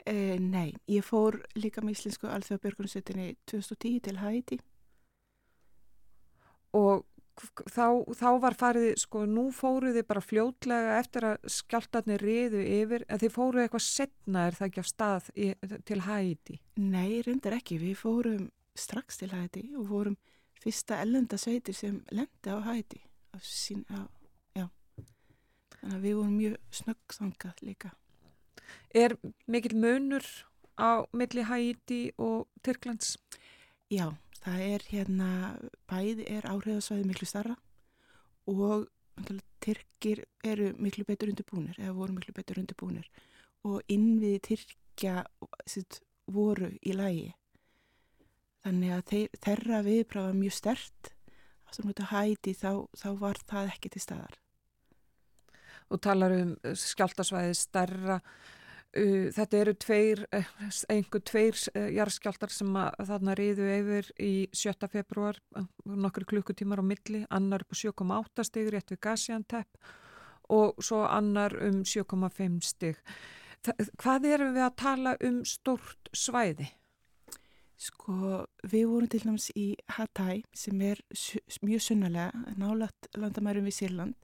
[SPEAKER 7] eh, Nei, ég fór líka með Íslensku alþjóðabjörgunsveitinni 2010 til Hæti
[SPEAKER 2] og þá, þá var farið, sko, nú fóruð þið bara fljótlega eftir að skjáltarnir riðu yfir, en þið fóruð eitthvað setna er það ekki á stað í, til Hæti?
[SPEAKER 7] Nei, reyndar ekki, við fórum strax til Hæti og fórum fyrsta ellendasveitir sem lendi á Hæti á sín, á, já þannig að við vorum mjög snöggþangað líka
[SPEAKER 2] Er mikil munur á milli Hæti og Tyrklands?
[SPEAKER 7] Já það er hérna, bæði er áhrifarsvæði miklu starra og Tyrkir eru miklu betur undirbúinir eða voru miklu betur undirbúinir og innviði Tyrkja sitt, voru í lægi þannig að þeir, þeirra viðprafa mjög stert hæti, þá, þá var það ekki til staðar.
[SPEAKER 2] Og talar um skjáltasvæði starra Uh, þetta eru tveir, eh, einhver tveir uh, jarðskjáltar sem þarna riðu yfir í 7. februar, nokkur klukkutímar á milli, annar upp á 7,8 stegur rétt við Gaziantep og svo annar um 7,5 stig. Hvað erum við að tala um stort svæði?
[SPEAKER 7] Sko, við vorum til náms í Hatay sem er mjög sunnalega, nálagt landamærum við Sýrland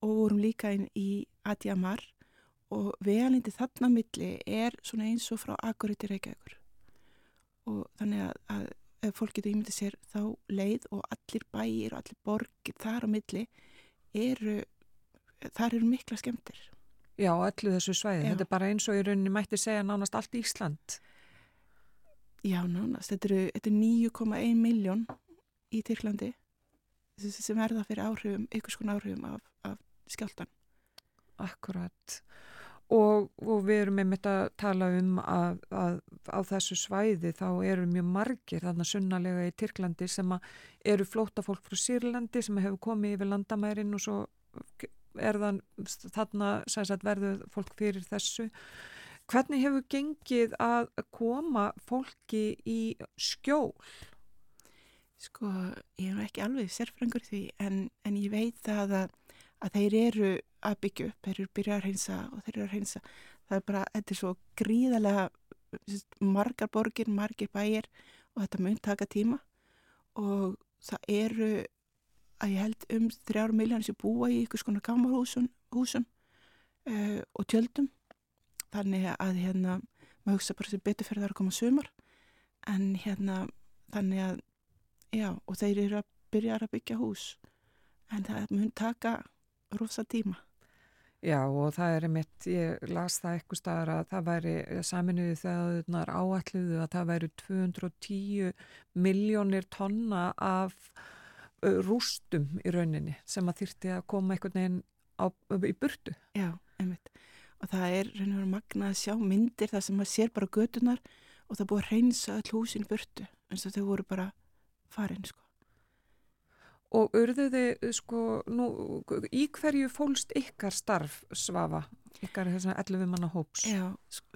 [SPEAKER 7] og vorum líka inn í Adjamar og vegalindi þarna milli er svona eins og frá Akureyri til Reykjavíkur og þannig að, að ef fólk getur ímyndið sér þá leið og allir bæir og allir borgir þar á milli eru, þar eru mikla skemmtir.
[SPEAKER 2] Já, allir þessu svæði. Já. Þetta er bara eins og í rauninni mætti segja nánast allt Ísland.
[SPEAKER 7] Já, nánast. Þetta eru, er 9,1 miljón í Tyrklandi sem verða fyrir áhrifum, ykkur skon áhrifum af, af skjáltan.
[SPEAKER 2] Akkurat. Og, og við erum einmitt að tala um að, að á þessu svæði þá eru mjög margir þarna sunnalega í Tyrklandi sem eru flóta fólk frá Sýrlandi sem hefur komið yfir landamærin og svo er þann þarna sagt, verður fólk fyrir þessu. Hvernig hefur gengið að koma fólki í skjól?
[SPEAKER 7] Sko, ég hef ekki alveg sérfrangur því en, en ég veit að, að þeir eru að byggja upp, þeir eru byrjað að reynsa og þeir eru að reynsa. Það er bara, þetta er svo gríðarlega margar borgir, margir bæir og þetta mun taka tíma. Og það eru að ég held um þrjáru miljónir sem búa í ykkur skona kamarhúsum húsum, uh, og tjöldum. Þannig að hérna maður hugsa bara sem betur fyrir það að koma sumar. En hérna þannig að já og þeir eru að byrja að byggja hús. En það mun taka rosa tíma
[SPEAKER 2] Já og það er einmitt, ég las það eitthvað staðar að það væri saminuði þegar áalluðu að það væri 210 miljónir tonna af rústum í rauninni sem að þýrti að koma einhvern veginn á, í burtu.
[SPEAKER 7] Já, einmitt. Og það er rauninni verið magna að sjá myndir þar sem maður sér bara gödunar og það búið að reynsa all húsin burtu eins og þau voru bara farin sko.
[SPEAKER 2] Og urðuði, sko, nú, í hverju fólst ykkar starf svafa, ykkar þessar 11 manna hóps?
[SPEAKER 7] Já,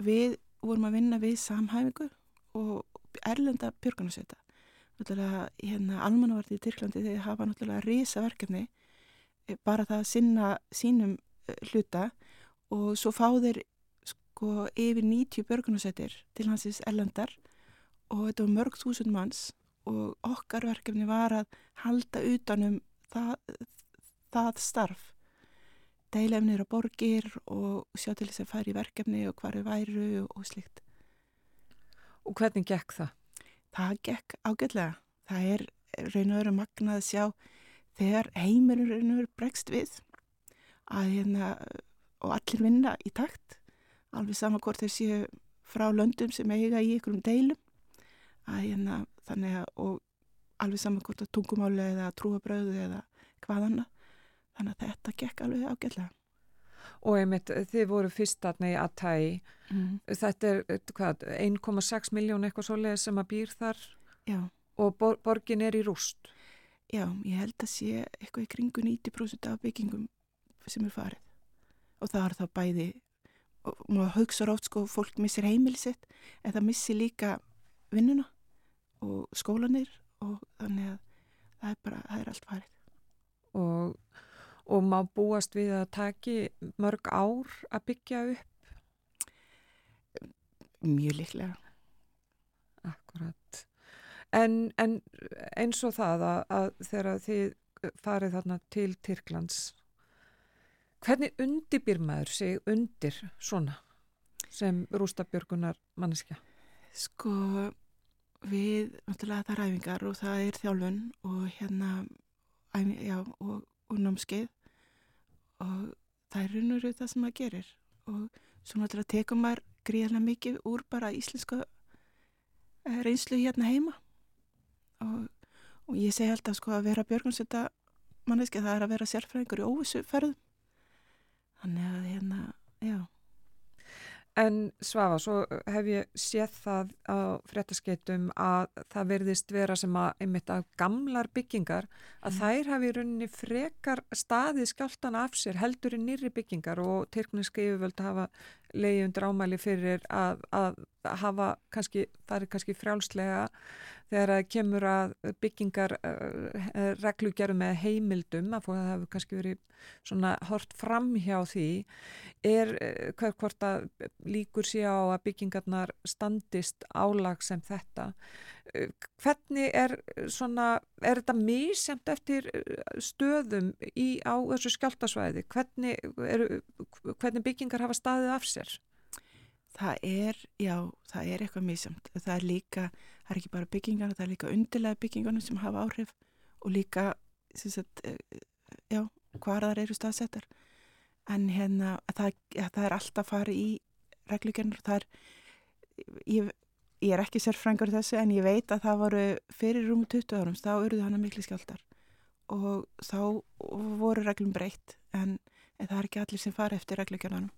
[SPEAKER 7] við vorum að vinna við samhæfingu og erlenda björgunarsveita. Náttúrulega, hérna, almannavarti í Tyrklandi þeir hafa náttúrulega risa verkefni, eh, bara það að sinna sínum eh, hluta og svo fá þeir, sko, yfir 90 björgunarsveitir til hansins erlendar og þetta var mörg þúsund manns og okkar verkefni var að halda utanum það, það starf. Deilefnir og borgir og sjá til þess að fara í verkefni og hvar við væru og slikt
[SPEAKER 2] Og hvernig gekk það?
[SPEAKER 7] Það gekk ágætlega. Það er raun og öru magnað að sjá þegar heimurinn raun og öru bregst við að hérna og allir vinna í takt alveg sama hvort þeir séu frá löndum sem eiga í ykkurum deilum að hérna þannig að og alveg saman hvort að tungumáli eða trúabröðu eða hvað annað. Þannig að þetta gekk alveg ágætlega.
[SPEAKER 2] Og einmitt, þið voru fyrst aðna í Atæi mm. þetta er 1,6 miljón eitthvað svoleið sem að býr þar?
[SPEAKER 7] Já.
[SPEAKER 2] og bor borgin er í rúst?
[SPEAKER 7] Já, ég held að sé eitthvað í kringu 90% af byggingum sem er farið. Og það er þá bæði og maður haugsar oft sko fólk missir heimilisitt en það missir líka vinnuna og skólanir og þannig að það er bara, það er allt farið.
[SPEAKER 2] Og, og má búast við að taki mörg ár að byggja upp?
[SPEAKER 7] Mjög liklega.
[SPEAKER 2] Akkurat. En, en eins og það að, að þegar þið farið þarna til Tyrklands, hvernig undirbýr maður sig undir svona sem rústabjörgunar manneskja?
[SPEAKER 7] Sko, við, náttúrulega það er æfingar og það er þjálfun og hérna æfing, já, og, og námskeið. Og það er raun og raun það sem maður gerir. Og svo náttúrulega tekum maður gríðarlega mikið úr bara íslenska eh, reynslu hérna heima. Og, og ég segi alltaf sko að vera björgunsetta manneski það er að vera sérfræðingur í óvissu ferðum þannig að hérna, já
[SPEAKER 2] En Svafa, svo hef ég séð það á fréttaskeitum að það verðist vera sem að einmitt að gamlar byggingar að mm. þær hafi í rauninni frekar staðið skjáltan af sér heldur í nýri byggingar og Tyrkneski yfirvöld hafa leiði undir ámæli fyrir að, að hafa kannski, það er kannski frjálslega þegar það kemur að byggingar uh, reglugerum með heimildum að það hefur kannski verið svona hort fram hjá því er uh, hver hvort að líkur sé á að byggingarnar standist álag sem þetta hvernig er svona er þetta mísemt eftir stöðum í, á þessu skjáltasvæði hvernig, er, hvernig byggingar hafa staðið af sér?
[SPEAKER 7] Það er, já, það er eitthvað mísamt. Það er líka, það er ekki bara byggingarna, það er líka undirlega byggingarna sem hafa áhrif og líka, sagt, eh, já, hvar þar eru staðsettar. En hérna, það, það er alltaf farið í reglugjörnur. Það er, ég, ég er ekki sérfrængur þessu en ég veit að það voru fyrir rúmu 20 árum, þá eruðu hana miklu skjáltar og þá voru reglum breytt en, en það er ekki allir sem fara eftir reglugjörnanum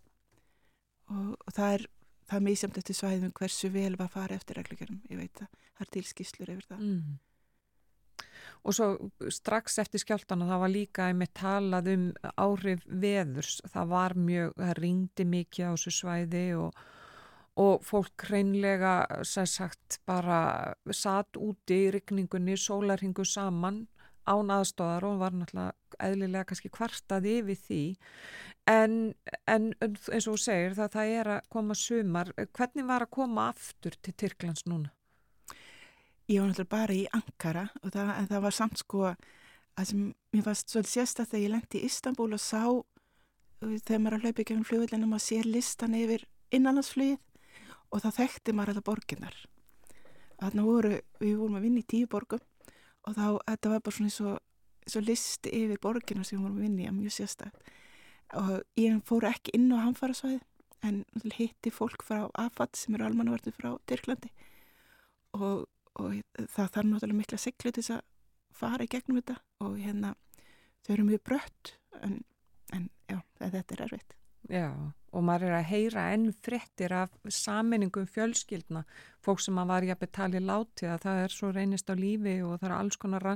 [SPEAKER 7] og, og það er það er mísamt eftir svæðum hversu vel var að fara eftir reglugjörum, ég veit það. Það er tilskíslur yfir það. Mm.
[SPEAKER 2] Og svo strax eftir skjáltana það var líka einmitt talað um áhrif veðurs, það var mjög það ringdi mikið á þessu svæði og, og fólk hreinlega, sæð sagt, bara satt úti í rikningunni sólarhingu saman án aðstóðar og var náttúrulega eðlilega kannski kvartað yfir því en, en eins og þú segir það, það er að koma sumar hvernig var að koma aftur til Tyrklands núna?
[SPEAKER 7] Ég var náttúrulega bara í Ankara og það, það var samt sko að sem mér varst svolítið sérstætt þegar ég lendi í Istanbul og sá þegar maður að hlaupa í gegnum fljóðvillin og maður sér listan yfir innanlandsflýð og það þekkti maður þetta borginnar. Þannig voru, við vorum að vinna í tíu borgum og þá, þetta var bara svona eins og, eins og listi yfir borgina sem við vorum að vinni að mjög sérstætt og ég fór ekki inn á hamfarasvæði en hitti fólk frá AFAT sem eru almannavartu frá Tyrklandi. Og, og það þarf náttúrulega mikla seglu til þess að fara í gegnum þetta og hérna þau eru mjög brött en, en já, þetta er erfitt.
[SPEAKER 2] Já, og maður er að heyra enn frettir af saminningum fjölskyldna, fólk sem að var í að betali láti að það er svo reynist á lífi og það er alls konar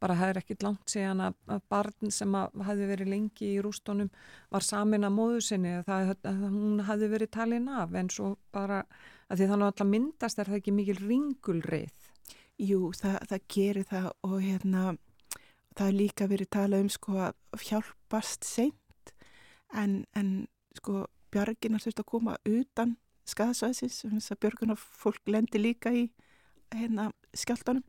[SPEAKER 2] bara það er ekkit langt síðan að barn sem hafi verið lengi í rústónum var samin að móðu sinni. Það, að hún hafi verið talin af en svo bara að því þannig að alltaf myndast er það ekki mikil ringulreið?
[SPEAKER 7] Jú, það, það gerir það og hérna það er líka verið talað um sko að hjálpast seint. En, en sko bjarginar þurft að koma utan skæðsvæðsins, þess að björgunar fólk lendi líka í hérna skjáltanum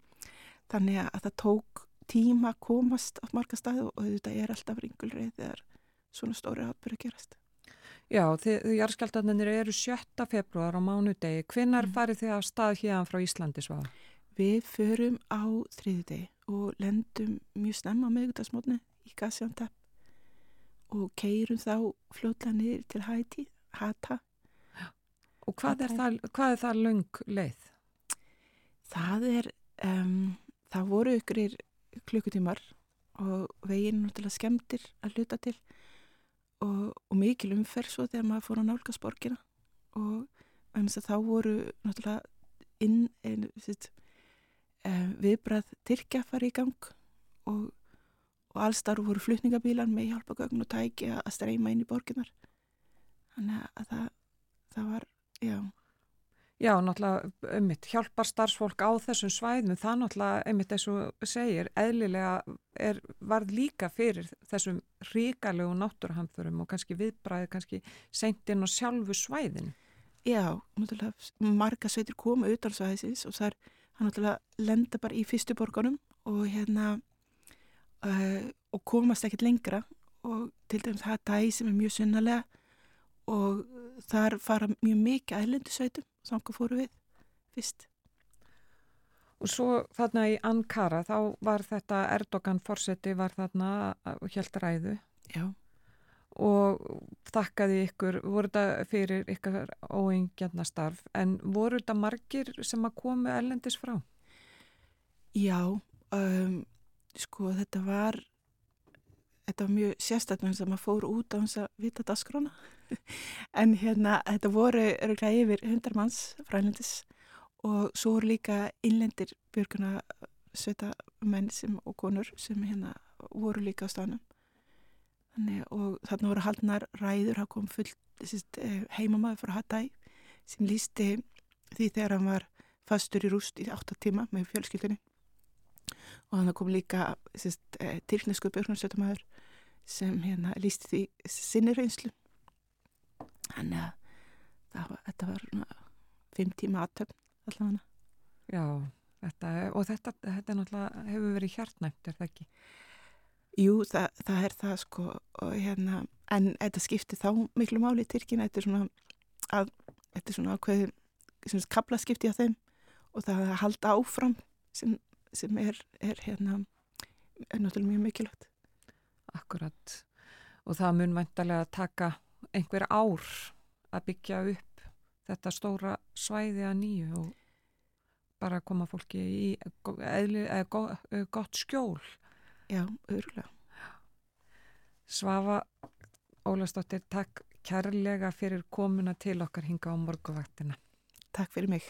[SPEAKER 7] þannig að það tók tíma að komast á marga staðu og þetta er alltaf ringulreið þegar svona stóri atbyrði gerast.
[SPEAKER 2] Já, þið jarðskjáltanir eru 7. februar á mánudegi. Hvinnar mm. farið þið á stað hérna frá Íslandi svá?
[SPEAKER 7] Við förum á þriði degi og lendum mjög snemma meðgutarsmótni í Gaziantep og keirum þá fljóðlega niður til Hæti, Hata.
[SPEAKER 2] Og hvað er, það, hvað er það lung leið?
[SPEAKER 7] Það er, um, það voru ykkurir klukkutímar og veginn náttúrulega skemmtir að hluta til og, og mikil umferð svo þegar maður fór á nálgasborgina og þá voru náttúrulega inn, ein, sitt, um, viðbrað Tyrkja farið í gang og og allstarf voru flutningabílan með hjálpagögn og tæki að streyma inn í borginar þannig að það, það var, já
[SPEAKER 2] Já, náttúrulega, einmitt, hjálpar starfsfólk á þessum svæðum, það náttúrulega, einmitt, eins og segir, eðlilega er, varð líka fyrir þessum ríkalegu náttúruhamþurum og kannski viðbræði, kannski sendin og sjálfu svæðin.
[SPEAKER 7] Já, náttúrulega, marga sveitir koma utan svæðisins og það er, hann náttúrulega lenda bara í fyrstu borgunum og hérna uh, og komast ekkert lengra og til dæmis dæg sem er mjög sunnalega og þar fara mjög mikið ælendisveitum þángu fóru við fyrst.
[SPEAKER 2] Og svo þarna í Ankara þá var þetta Erdogan fórseti var þarna helt ræðu
[SPEAKER 7] Já.
[SPEAKER 2] og þakkaði ykkur, voru þetta fyrir ykkar óengjarna starf en voru þetta margir sem að komu ellendis frá?
[SPEAKER 7] Já, um, sko þetta var þetta var mjög sérstaklega eins og maður fór út á hans að vita dasgrána en hérna þetta voru öruglega yfir hundar manns frælendis og svo voru líka innlendir björguna sveta menn sem, og konur sem hérna voru líka á stanum þannig og þarna voru haldnar ræður, það kom fullt eh, heimamaður frá Hattæ sem lísti
[SPEAKER 8] því þegar hann var fastur í rúst í 8 tíma með fjölskyldinni og hann kom líka e, tilknesku björnumstöðumæður sem hérna lísti því sinni reynslu þannig að var, þetta var 5 tíma aðtöfn allavega
[SPEAKER 2] Já, þetta, og þetta, þetta náttúrulega hefur verið hjartnæmt, er það ekki?
[SPEAKER 8] Jú, það, það er það sko og hérna, en þetta skipti þá miklu máli í Tyrkina, þetta er svona að, þetta er svona ákveð sem kabla skipti á þeim og það að halda áfram sem, sem er, er hérna er náttúrulega mjög mikilvægt.
[SPEAKER 2] Akkurat. Og það mun vantarlega að taka einhver ár að byggja upp þetta stóra svæði að nýju og bara koma fólki í eðli, eða, gott skjól.
[SPEAKER 8] Já, örgulega
[SPEAKER 2] Svafa Ólastóttir, takk kærlega fyrir komuna til okkar hinga á morguvaktina
[SPEAKER 8] Takk fyrir mig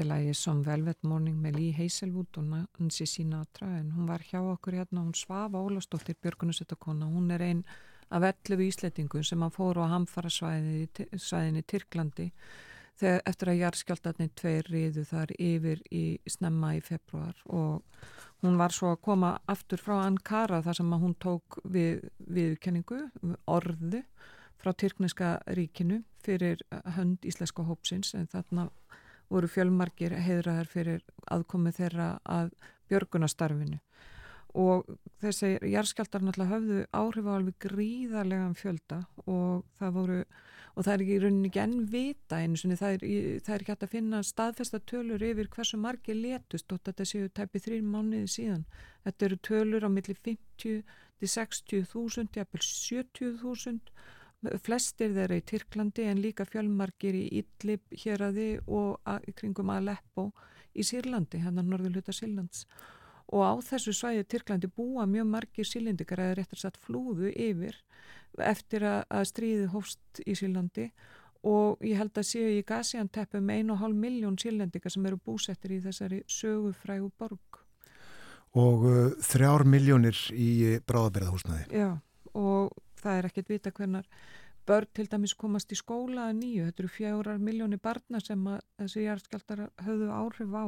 [SPEAKER 2] Er lagið Som Velvet Morning með Lee Hazelwood og Nancy Sinatra en hún var hjá okkur hérna, hún svafa Ólastóttir Björgunusettakona, hún er einn af 11 íslettingum sem að fóru á hamfara svæðinni Tyrklandi þegar, eftir að jarðskjáltarnir tveir riðu þar yfir í snemma í februar og hún var svo að koma aftur frá Ankara þar sem hún tók við viðkenningu, orðu frá Tyrkneska ríkinu fyrir hönd íslenska hópsins. En þarna voru fjölmarkir heiðraðar fyrir aðkomið þeirra að björgunastarfinu og þessi jarðskjaldar náttúrulega höfðu áhrif á alveg gríðarlegan fjölda og það voru og það er ekki í rauninni ekki enn vita einu sinni, það er, það er ekki hægt að finna staðfesta tölur yfir hversu margi letust og þetta séu tæpi þrjum mánuði síðan. Þetta eru tölur á milli 50 til 60 þúsund, jafnvel 70 þúsund flestir þeirra í Tyrklandi en líka fjölmarkir í að þið og kringum Aleppo í Sýrlandi, hérna norðurluta Sýrlands og á þessu svæði Tyrklandi búa mjög margir sílindikar eða réttar satt flúðu yfir eftir að, stríði hófst í Sýrlandi og ég held að séu í Gazianteppu með 1,5 miljón sílendikar sem eru búsettir í þessari sögufrægu borg.
[SPEAKER 1] Og uh, þrjár miljónir í bráðaberaðhúsnaði.
[SPEAKER 2] Já, og það er ekkert vita hvernar börn til dæmis komast í skóla að nýju, þetta eru fjórar miljóni barna sem þessi jarðskjaldar höfðu áhrif á.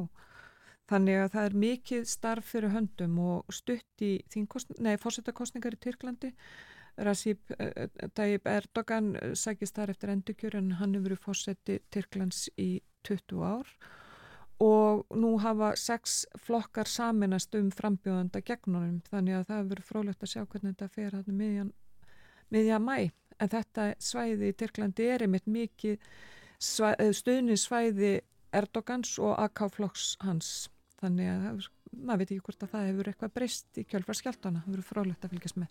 [SPEAKER 2] Þannig að það er mikið starf fyrir höndum og stutt í fórsetakostningar í Tyrklandi. Rasip uh, Tayyip Erdogan sækist þar eftir endurkjör en hann hefur verið fórseti Tyrklands í 20 ár. Og nú hafa sex flokkar saminast um frambjóðanda gegnunum þannig að það hefur verið frólægt að sjá hvernig þetta fer hann miðjan miðja mæ en þetta svæði í Tyrklandi er einmitt mikið stuðnisvæði Erdogans og AK-flokks hans. Þannig að maður veit ekki hvort að það hefur eitthvað breyst í kjölfarskjaldana, það hefur frálægt að fylgjast með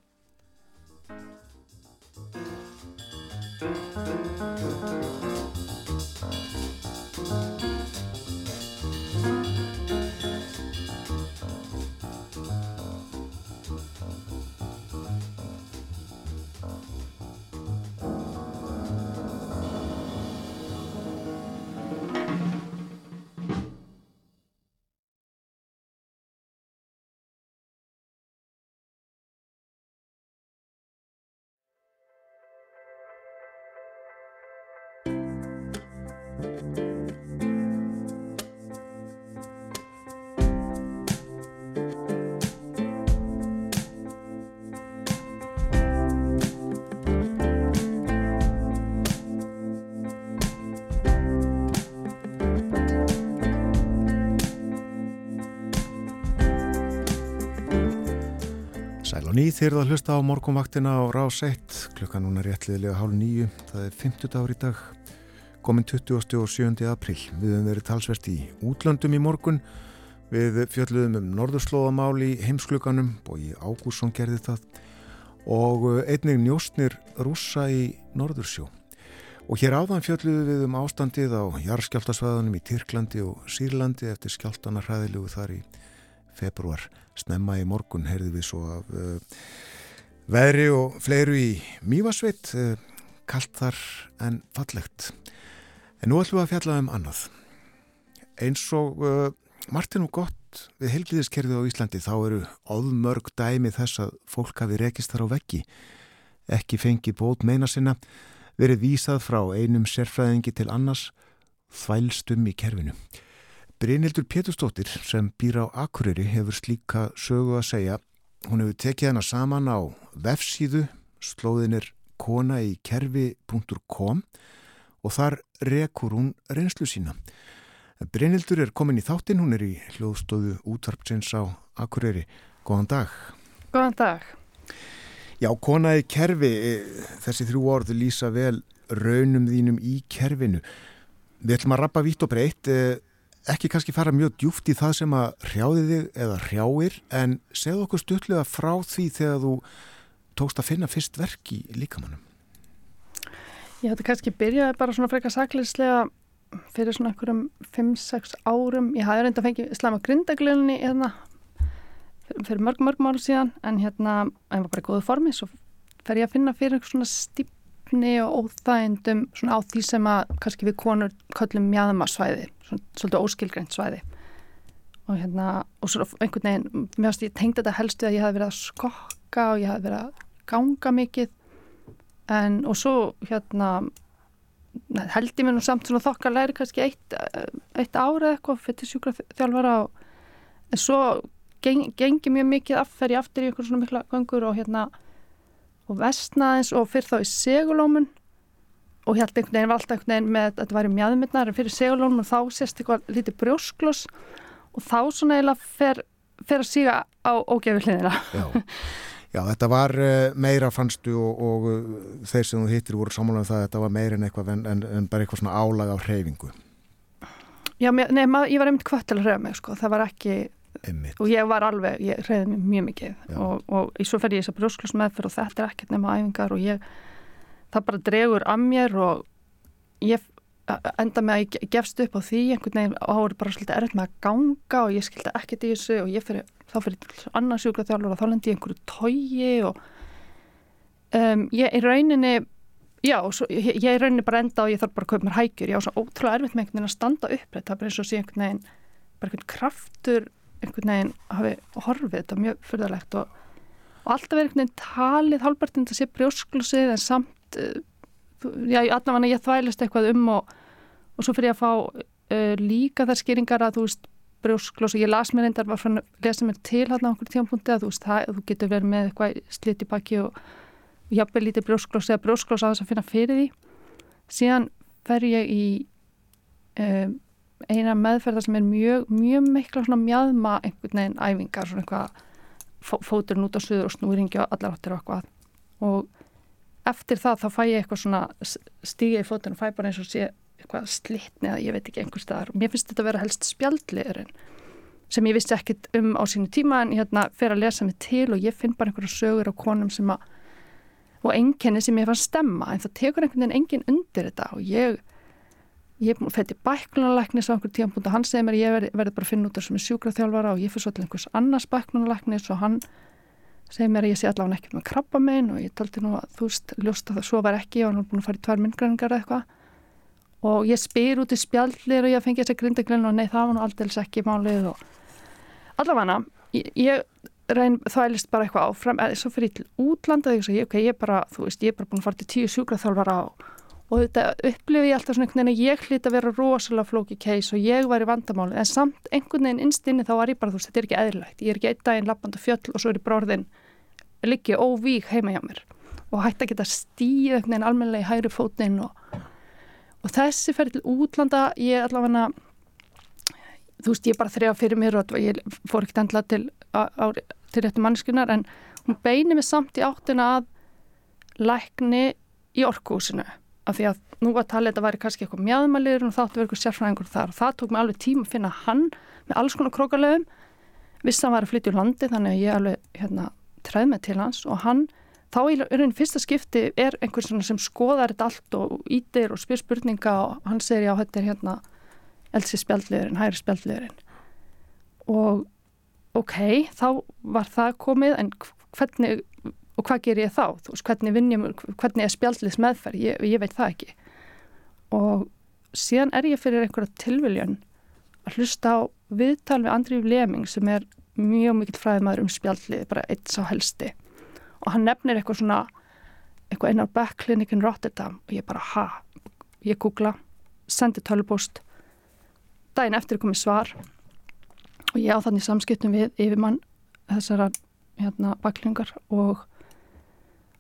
[SPEAKER 1] á ný þeir að hlusta á morgunvaktina á rás 1 klukkan núna réttliðilega hálf nýju það er 50 dagur í dag komin 20. og 7. april við höfum verið talsvert í útlöndum í morgun. Við fjöldluðum um norðurslóðamál í heimsklukanum Bói Ágússon gerði það. Og eh, einnig njóstnir rúsa í norðursjó. Og hér áðan fjöldluðum við um ástandið á jarðskjáltasvæðunum í Tyrklandi og Sýrlandi eftir skjáltana hræðilugu þar í februar snemma í morgun heyrði við svo af uh, veðri og fleiru í Mývasveit uh, kallt þar en fallegt. En nú ætlum við að fjalla um annað. Eins og uh, Martin og gott við helgiðiskerfið á Íslandi þá eru óðmörg dæmi þess að fólk hafi rekist þar á veggi ekki fengið bót meina sinna verið vísað frá einum sérfræðingi til annars þvælstum í kerfinu Brynildur Péturstóttir sem býr á Akureyri hefur slíka sögu að segja. Hún hefur tekið hana saman á vefsíðu, slóðinir kona í kerfi.com og þar rekur hún reynslu sína. Brynildur er komin í þáttinn, hún er í hljóðstóðu útvarpsins á Akureyri. Góðan dag.
[SPEAKER 9] Góðan dag.
[SPEAKER 1] Já, kona í kerfi, e, þessi þrjú orð lýsa vel raunum þínum í kerfinu. Við ætlum að rappa vitt og breytt, e, ekki kannski fara mjög djúft í það sem að hrjáði þig eða hrjáir en segð okkur stutlega frá því þegar þú tókst að finna fyrst verk í líkamannum
[SPEAKER 9] Já, þetta kannski byrjaði bara svona frekar sakleislega fyrir svona einhverjum 5-6 árum. Ég hafði reynda að fengi slæma grindaglunni hérna fyrir mörg mörg mánu síðan en hérna, það var bara í góðu formi svo fer ég að finna fyrir svona stíp efni og óþægindum svona á því sem að kannski við konur köllum mjadamarsvæði, svolítið óskilgreint svæði. Og hérna og svo einhvern veginn, mér finnst ég tengd þetta helstu að ég hef verið að skokka og ég hef verið að ganga mikið. En og svo hérna held ég mér nú samt svona þokkalegri kannski eitt, eitt ára eitthvað fyrir sjúkraþjálfara og en svo geng, gengi mjög mikið afferði aftur í einhvern svona mikla gangur og hérna og vestnaðins og fyrir þá í segulómun og held einhvern veginn valda einhvern veginn með að þetta væri mjöðmyndnar fyrir segulómun þá sést eitthvað lítið brjósklós og þá svona eiginlega fer, fer að síga á ógefi hliðina
[SPEAKER 1] Já. Já, þetta var uh, meira fannstu og, og uh, þeir sem þú hittir voru samanlega um það að þetta var meira en eitthvað en, en, en bara eitthvað svona álag á hreyfingu.
[SPEAKER 9] Já, mér, nei, mað, ég var einmitt kvött til að hreyfa mig, sko, það var ekki,
[SPEAKER 1] Einmitt.
[SPEAKER 9] og ég var alveg, ég hreyði mig mjög mikið og, og svo fer ég þess að brjósklus meðferð og þetta er ekkert nema æfingar og ég, það bara dregur að mér og ég enda með að ég gefst upp á því einhvern veginn áður bara svolítið erfitt með að ganga og ég skildi ekkert í þessu og fyrir, þá fyrir annars sjúkraþjálfur og þá lendi ég einhverju tógi og um, ég í rauninni já, svo, ég, ég í rauninni bara enda og ég þarf bara að kaupa mér hægjur, ég á svo ótrúlega erfitt með einhvern veginn að standa upprætt, það er bara eins og sé einhvern veginn bara einhvern kraftur einhvern veginn hafi horfið þetta mjög fyrðalegt og, og alltaf er einhvern veginn talið hálpartinn að sé brjósklusið en samt uh, já, allavega ég þvælist eitthvað um og, og svo fyrir ég að fá uh, líka þær skýringar að þú veist brjósklós og ég las mér reyndar var að lesa mér til hann á okkur tímapunkti að þú veist það, þú getur verið með eitthvað slitt í baki og jafnveg lítið brjósklós eða brjósklós að þess að finna fyrir því. Síðan fer ég í um, eina meðferðar sem er mjög, mjög mikla svona mjadma einhvern veginn æfingar svona eitthvað fó, fóturinn út á suður og snúringi og allar áttir og eitthvað. Og eftir það þá fæ ég eitthvað svona stíga í fóturinn og fæ bara eins og sé eitthvað slittni eða ég veit ekki einhver staðar. Og mér finnst þetta að vera helst spjaldliðurinn sem ég vissi ekkit um á sínu tíma en ég hérna fer að lesa mig til og ég finn bara einhverja sögur á konum sem að og enginni sem ég fann stemma en það tekur einhvern veginn enginn undir þetta og ég ég fætti bæklunarleiknis á einhver tíma og hann segir mér ég verði, verði bara að finna út þessum sjúkraþjálfara og ég fyrir svo til einhvers annars bæklunarleiknis og hann segir mér að ég sé allavega ekkert með krabba megin og ég taldi nú að þú veist ljósta það svo var ekki og hann var búin að fara í tvær myndgræningar eða eitthvað. Og ég spyr út í spjallir og ég fengi þess að grindaglinn og nei það var nú aldrei ekki málið og allavega ég, ég reyn þvælist bara eitthvað áfram eða svo fyrir til útlanda og ég, okay, ég, bara, veist, ég er bara búin að fara til tíu sjúkraþjálfara og, og þetta upplifi ég alltaf svona einhvern veginn að ég hlýtt að vera rosalega flóki case og ég var í vandamáli en samt einhvern veginn innstinni þá var ég bara þú veist þetta er ekki eðlilegt, ég er ekki einn daginn lappand fjöll og svo er ég bróðin líki óvík heima hjá mér og hætti að geta stíð einhvern veginn almennilega í hægri fótinn og og þessi ferði til útlanda ég allavega þú veist ég bara þrjá fyrir mér og ég fór ekkert endla til, til réttu mannskunar en hún beini mig samt í áttina að lækni í orkuhúsinu af því að nú var talið að þetta væri kannski eitthvað mjöðmælir og þáttu verið eitthvað sérfræðingur þar. Og það tók mig alveg tíma að finna hann með alls konar krókalöfum viss að hann var að flytja úr landi þannig að ég alveg hérna, treð með til hans og hann þá í raunin fyrsta skipti er einhvern sem skoðar þetta allt og ítir og spyr spurninga og hann segir já þetta er hérna elsi spjaldliðurinn, hægri spjaldliðurinn. Og ok, þá var það komið en hvernig, og hvað ger ég þá? Þú veist, hvernig vinn ég, hvernig er spjaldliðs meðferð, ég, ég veit það ekki. Og síðan er ég fyrir einhverja tilviljun að hlusta á viðtal við Andrið Leming sem er mjög mikill fræðmaður um spjaldlið, bara eitt sá helsti. Og hann nefnir eitthvað svona eitthvað einar backclinic in Rotterdam og ég bara ha, ég googla sendi tölubúst daginn eftir komið svar og ég á þannig samskiptum við yfirmann þessara hérna, backcliningar og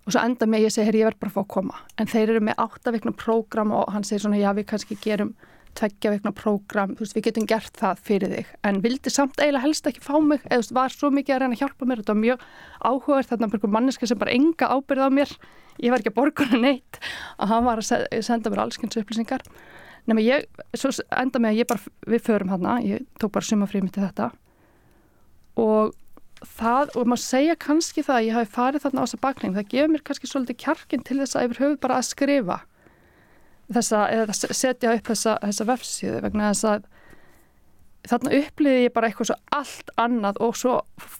[SPEAKER 9] og svo enda með ég segi, ég verð bara að fá að koma. En þeir eru með áttavikna prógram og hann segir svona, já við kannski gerum tveggja vikna prógram, þú veist, við getum gert það fyrir þig, en vildi samt eiginlega helst ekki fá mig, eða þú veist, var svo mikið að reyna að hjálpa mér, þetta var mjög áhugaður þarna mörgum manneska sem bara enga ábyrð á mér. Ég var ekki að borguna neitt. Að hann var að senda mér allskynns upplýsingar. Nema ég, svo enda með að ég bara, við förum hann ég tók bara sumafrið mitt til þetta. Og það, og maður segja kannski það að ég hafi farið þarna á þessa bakning, það gefur mér kannski svolítið kjarkin til þess að yfir höfu bara að skrifa þessa, eða setja upp þessa, þessa vefsíðu vegna þess að þarna uppliði ég bara eitthvað svo allt annað og svo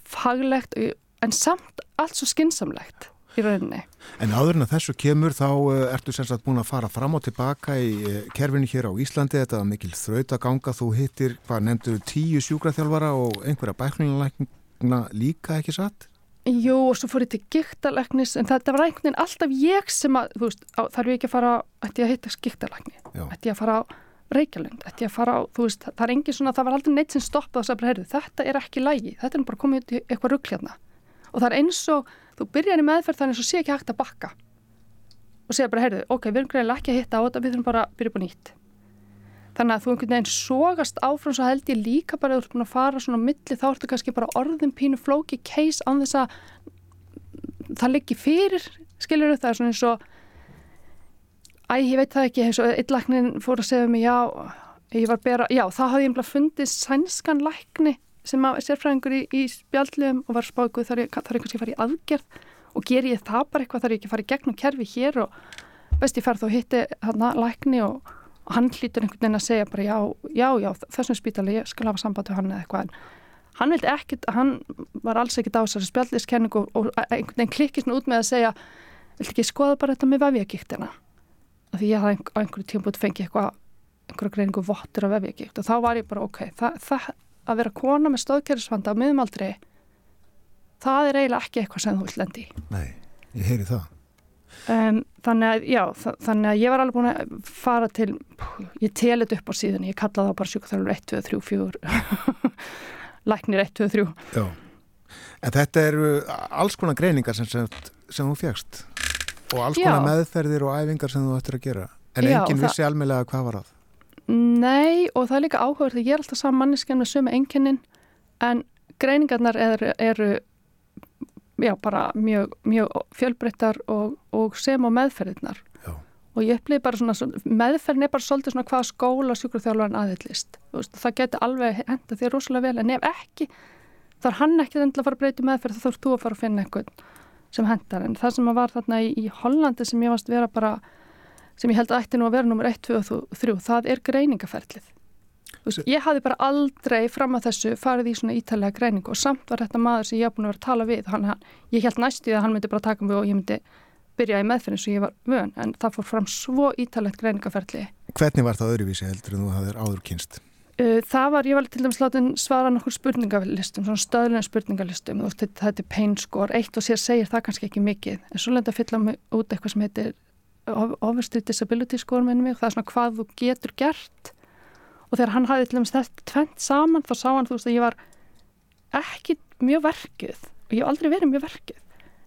[SPEAKER 9] faglegt en samt allt svo skinsamlegt í rauninni.
[SPEAKER 1] En áður en að þessu kemur þá uh, ertu sem sagt búin að fara fram og tilbaka í uh, kerfinu hér á Íslandi þetta var mikil þraut að ganga, þú hittir hvað nefndur tíu sjúkraþjálfara og einhverja bæklingalækna líka ekki satt?
[SPEAKER 9] Jú, og svo fór ég til gíktalæknis, en þetta var einhvern veginn alltaf ég sem að, þú veist, á, þarf ég ekki að fara, ætti ég að hitta gíktalækni, ætti ég að fara á Reykjalund, ætti ég að fara á, þú veist, það er engin svona, það var aldrei neitt sem stoppað og sagði heyrðu, þetta er ekki lægi, þetta er bara komið í eitthvað rugl hérna. Og það er eins og, þú byrjar í meðferð þannig eins og sé ekki hægt að bakka og segja bara, heyrðu, ok, við erum greiðilega ekki að hitta á þetta, við þurfum bara að byrja upp á nýtt. Þannig að þú einhvern veginn sogast áfram svo held ég líka bara að þú ert búin að fara svona á milli þá ertu kannski bara orðin pínu flóki case án þess að það liggi fyrir skilur það er svona eins og æ, ég veit það ekki, eins og eitt læknin fór að segja mig, já, ég var bera já, þá hafði ég bara fundið sænskan lækni sem að sérfræðingur í, í spjaldliðum og var spákuð þar ég, þar ég kannski fara í aðgerð. Og ger ég það bara eitthvað þar ég ekki að fara í gegnum kerfi hér og best ég fer og, hann hlýtur einhvern veginn að segja bara já, já, já, þessum spítali ég skal hafa samband við hann eða eitthvað. En hann vildi ekkit, hann var alls ekkit á þessari spjaldliðskenningu og, og einhvern veginn klikkist út með að segja vildi ekki skoða bara þetta með vefjagíktina af því ég hafði á einhverju tímpúti fengið eitthvað, einhverju greiningu vottur af vefjagíkt og þá var ég bara ok, það, það að vera kona með stóðkerfisvanda á miðumaldri það er eiginlega ekki eitthvað sem þú vilt lendi
[SPEAKER 1] Nei, ég heyri það.
[SPEAKER 9] Um, þannig að, já, þa- þannig að ég var alveg búin að fara til, ég telið upp á síðan, ég kallaði þá bara sjúkþjálfur 1, 2, 3, 4, læknir 1, 2, 3.
[SPEAKER 1] Já. En þetta eru alls konar greiningar sem, sem, sem þú fjagst og alls konar
[SPEAKER 9] Já.
[SPEAKER 1] meðferðir og æfingar sem þú ættir að gera. En
[SPEAKER 9] Já,
[SPEAKER 1] enginn
[SPEAKER 9] það-
[SPEAKER 1] vissi almennlega hvað var að.
[SPEAKER 9] Nei, og það er líka áhugaður því ég er alltaf saman manneskjan með sömu einkennin, en greiningarnar eru, eru já, bara mjög, mjög fjölbreyttar og, og sem á meðferðirnar.
[SPEAKER 1] Já.
[SPEAKER 9] Og ég upplýði bara svona, meðferðin er bara svolítið svona hvaða skóla sjúkurþjálfarinn aðhyllist. Það geti alveg henda þér rosalega vel, en ef ekki, þá er hann ekki endilega að fara að breyta í meðferð, þá þurft þú að fara að finna einhvern sem hendar. En það sem var þarna í, í Hollandi sem ég varst vera bara, sem ég held að ætti nú að vera nummer 1, 2 og 3, það er greiningaferlið. Veist, ég hafði bara aldrei fram að þessu farið í svona ítalega greiningu og samt var þetta maður sem ég haf búin að vera að tala við. Hann, hann, ég held næstu því að hann myndi bara taka mig og ég myndi byrja í meðferðin sem ég var vön en það fór fram svo ítalegt greiningaferli.
[SPEAKER 1] Hvernig var það öðruvísi heldur en þú hafðir áður kynst?
[SPEAKER 9] Það var, ég var til dæmis látin svara nokkur spurningalistum, svona stöðlega spurningalistum, þú veist, þetta er pain score, eitt og sér segir það kannski ekki mikið, en svo lenda að fylla út eitthvað sem heitir Overstreet Disability score minnum mig, það er svona hvað þú getur gert og þegar hann hafði til dæmis þetta tvent saman þá sá hann, þú veist, að ég var ekki mjög verkið og ég hef aldrei verið mjög verkið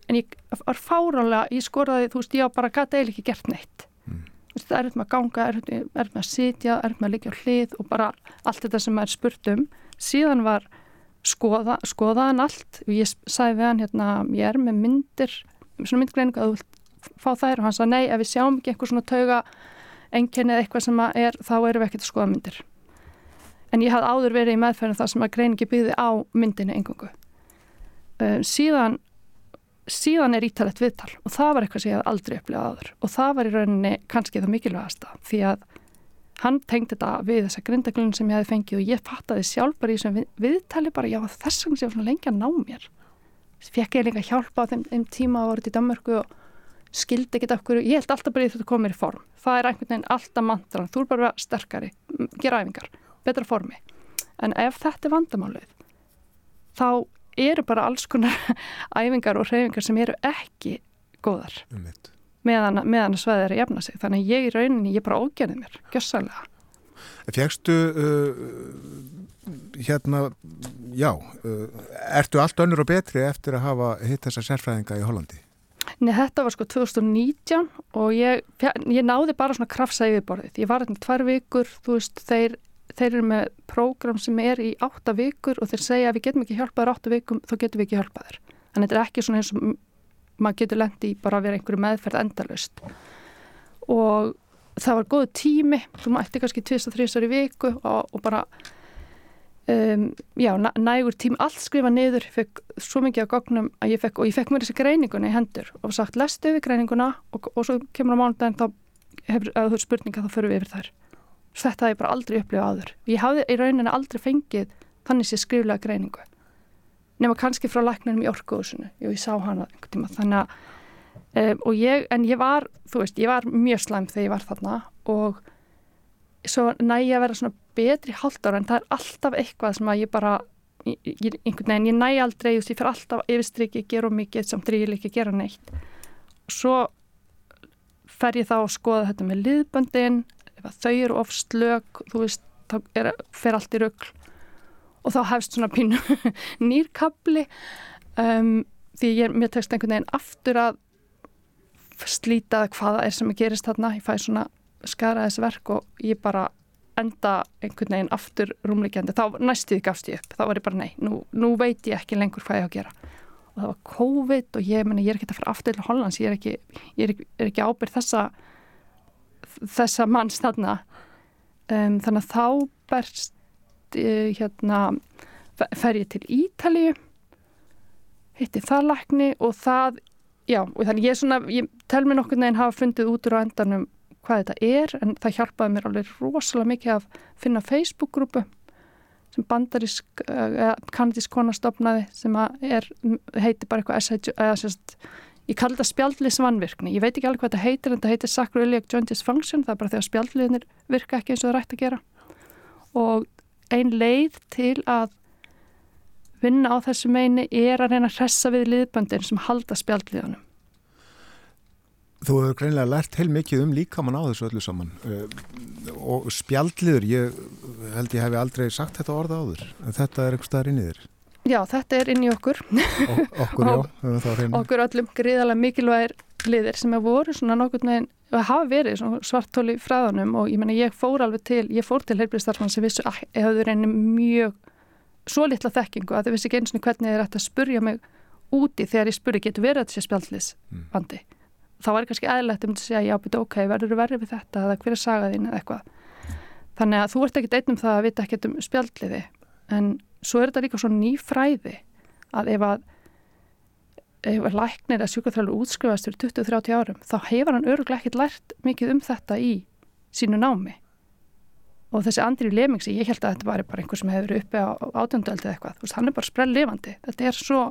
[SPEAKER 9] en ég var fárálega, ég skoraði, þú veist, ég var bara gæti eiginlega ekki gert neitt. Þú veist, það er með að ganga, er, er með að sitja, er með að liggja á hlið og bara allt þetta sem er spurt um. Síðan var skoða, skoðaðan allt og ég sagði við hann hérna, ég er með myndir, svona myndgreiningu að þú vilt fá þær. Og hann sagði nei, ef við sjáum ekki einhver svona tauga enginni eða eitthvað sem er, þá erum við ekkert að skoða myndir. En ég hafði áður verið í meðferðin það sem að greiningi byggði á myndinni engungu. Uh, síðan síðan er ítalett viðtal og það var eitthvað sem ég hef aldrei upplifað áður. Og það var í rauninni kannski það mikilvægasta því að hann tengdi þetta við þessa grindaglun sem ég hefði fengið og ég fattaði sjálf bara í þessum við, viðtali bara já þess vegna sem ég var lengi að ná mér. Fekk ég líka hjálpa á þeim, þeim tíma að voru til Danmörku og skildi ekkert hverju, ég held alltaf bara í þetta komir í form. Það er einhvern veginn alltaf mantran þú er bara sterkari, gera æfingar betra formi, en ef þetta er vandamálið þá eru bara alls konar æfingar og hreyfingar sem eru ekki góðar
[SPEAKER 1] Um
[SPEAKER 9] meðan, meðan sveðið er að jafna sig þannig ég í rauninni, ég bara ógerði mér gjössalega.
[SPEAKER 1] Fjagstu uh, hérna, já, uh, ertu allt önnur og betri eftir að hafa hitt þessa sérfræðinga í Hollandi?
[SPEAKER 9] Nei, þetta var sko 2019 og ég, ég náði bara svona krafsa yfirborðið. Ég var hérna tvær vikur, þú veist, þeir, þeir eru með prógram sem er í átta vikur og þeir segja að við getum ekki hjálpað þér átta vikum, þá getum við ekki hjálpað þér. Þannig þetta er ekki svona eins og maður getur lendi í bara að vera einhverju meðferð endalaust. Og það var góðu tími, þú mætti kannski 2-3 í viku og, og bara um, já, næ- nægur tím allt skrifa niður, fekk svo mikið á gognum að ég fekk, og ég fekk mér þessi greininguna í hendur og sagt, lestu yfir greininguna og, og svo kemur á mánudaginn þá hefur, ef þú spurninga þá förum við yfir þær þetta hafði ég bara aldrei upplifað áður. Ég hafði í rauninni aldrei fengið þannig sé skriflega greiningu. Nema kannski frá læknunum í orkuðusinu og ég sá hana einhvern tíma. Þannig að um, og ég, en ég var þú veist, ég var mjög slæm þegar ég var þarna og svo næ ég að vera svona betri hálft ára en það er alltaf eitthvað sem að ég bara ég, ég, einhvern veginn, ég næ aldrei ég fyrir alltaf yfirstriki, gera mikið samt líka að gera neitt. Svo fer ég þá að skoða þetta með liðböndin ef þau eru of slök þú veist, þá er, fer allt í röggl og þá hefst svona pínu nýrkabli um, því ég, mér tekst einhvern veginn aftur að slíta hvaða er sem að gerist þarna. Ég fæ svona skaraðis verk og ég bara enda einhvern veginn aftur rúmleikjandi, þá næstuði gafst ég upp. Þá var ég bara nei, nú, nú veit ég ekki lengur hvað ég á að gera. Og það var COVID og ég, meni, ég er ekki að fara aftur til Hollands. Ég er ekki, er ekki, er ekki ábyrð þessa þessa manns þarna. Um, þannig að þá berst uh, hérna fer ég til Ítalið hitti það lækni og það já, og þannig ég svona, ég tel mér nokkur neginn hafa fundið út úr á endanum hvað þetta er en það hjálpaði mér alveg rosalega mikið að finna Facebook-grúpu sem bandarísk, uh, kanadísk konastofnaði sem er, heitir bara eitthvað ég kalli þetta spjaldlisvannvirkni, ég veit ekki alveg hvað þetta heitir en þetta heitir Sacroiliac Joint Dysfunction það er bara þegar spjaldliðnir virka ekki eins og það er rætt að gera. Og ein leið til að vinna á þessu meini er að reyna að hressa við liðböndin sem halda spjaldliðunum.
[SPEAKER 1] Þú hefur greinlega lært heil mikið um líkamann á þessu öllu saman. Uh, og spjaldliður, ég held ég hef aldrei sagt þetta orða áður. Þetta er einhver staðar inn í þér
[SPEAKER 9] Já, þetta er inn í okkur.
[SPEAKER 1] O Okkur, já,
[SPEAKER 9] okkur öllum gríðarlega mikilvægir liðir sem hefur voru svona nokkur neginn hafa verið svartóli fræðunum og ég menna ég fór alveg til, ég fór til heilbríðstarfmann sem vissu að ég hafði reynið mjög svo litla þekkingu að þau vissi ekki eins og hvernig þið er hægt að spurja mig úti þegar ég spurði getur verið að þetta sé spjaldlis bandi mm þá var kannski aðlægt um að segja já, betur ok, verður þú verið við þetta eða hver er sagaðinn eða eitthvað? Þannig að þú ert ekkit einnum það að vita ekkit um spjaldliði en svo er þetta líka svo ný fræði að ef að ef að læknir að sjúkarþrælur útskrifast fyrir 20-30 árum, þá hefur hann öruglega ekkit lært mikið um þetta í sínu námi. Og þessi Andri Lemingsi, ég held að þetta var bara einhver sem hefur uppi á átjöndöldi eða eitthvað, veist, hann er bara sprell lifandi, þetta er svo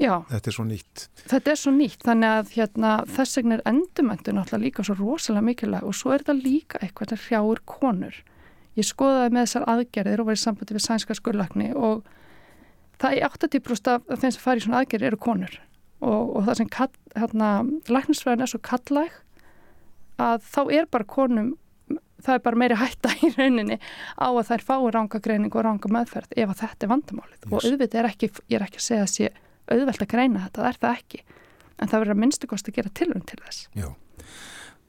[SPEAKER 9] Já,
[SPEAKER 1] þetta er svo nýtt.
[SPEAKER 9] Þetta er svo nýtt, þannig að hérna, þess vegna er endumöndu náttúrulega líka svo rosalega mikilvæg og svo er þetta líka eitthvað sem hrjáur konur. Ég skoðaði með þessar aðgerðir og var í sambandi við sænska skurlagni og það er 80% af þeim sem fari í svona aðgerðir eru konur. Og, og það sem hérna, læknisfræðin er svo kallæg að þá er bara konum, það er bara meiri hætta í rauninni á að þær fái ranga greining og ranga meðferð ef að þetta er vandamálið. Yes. og auðvitað er ekki, ég er ekki að segja að sé auðvelt að greina þetta, það er það ekki. En það verður að minnstu kost að gera tilvæm til þess.
[SPEAKER 1] Já,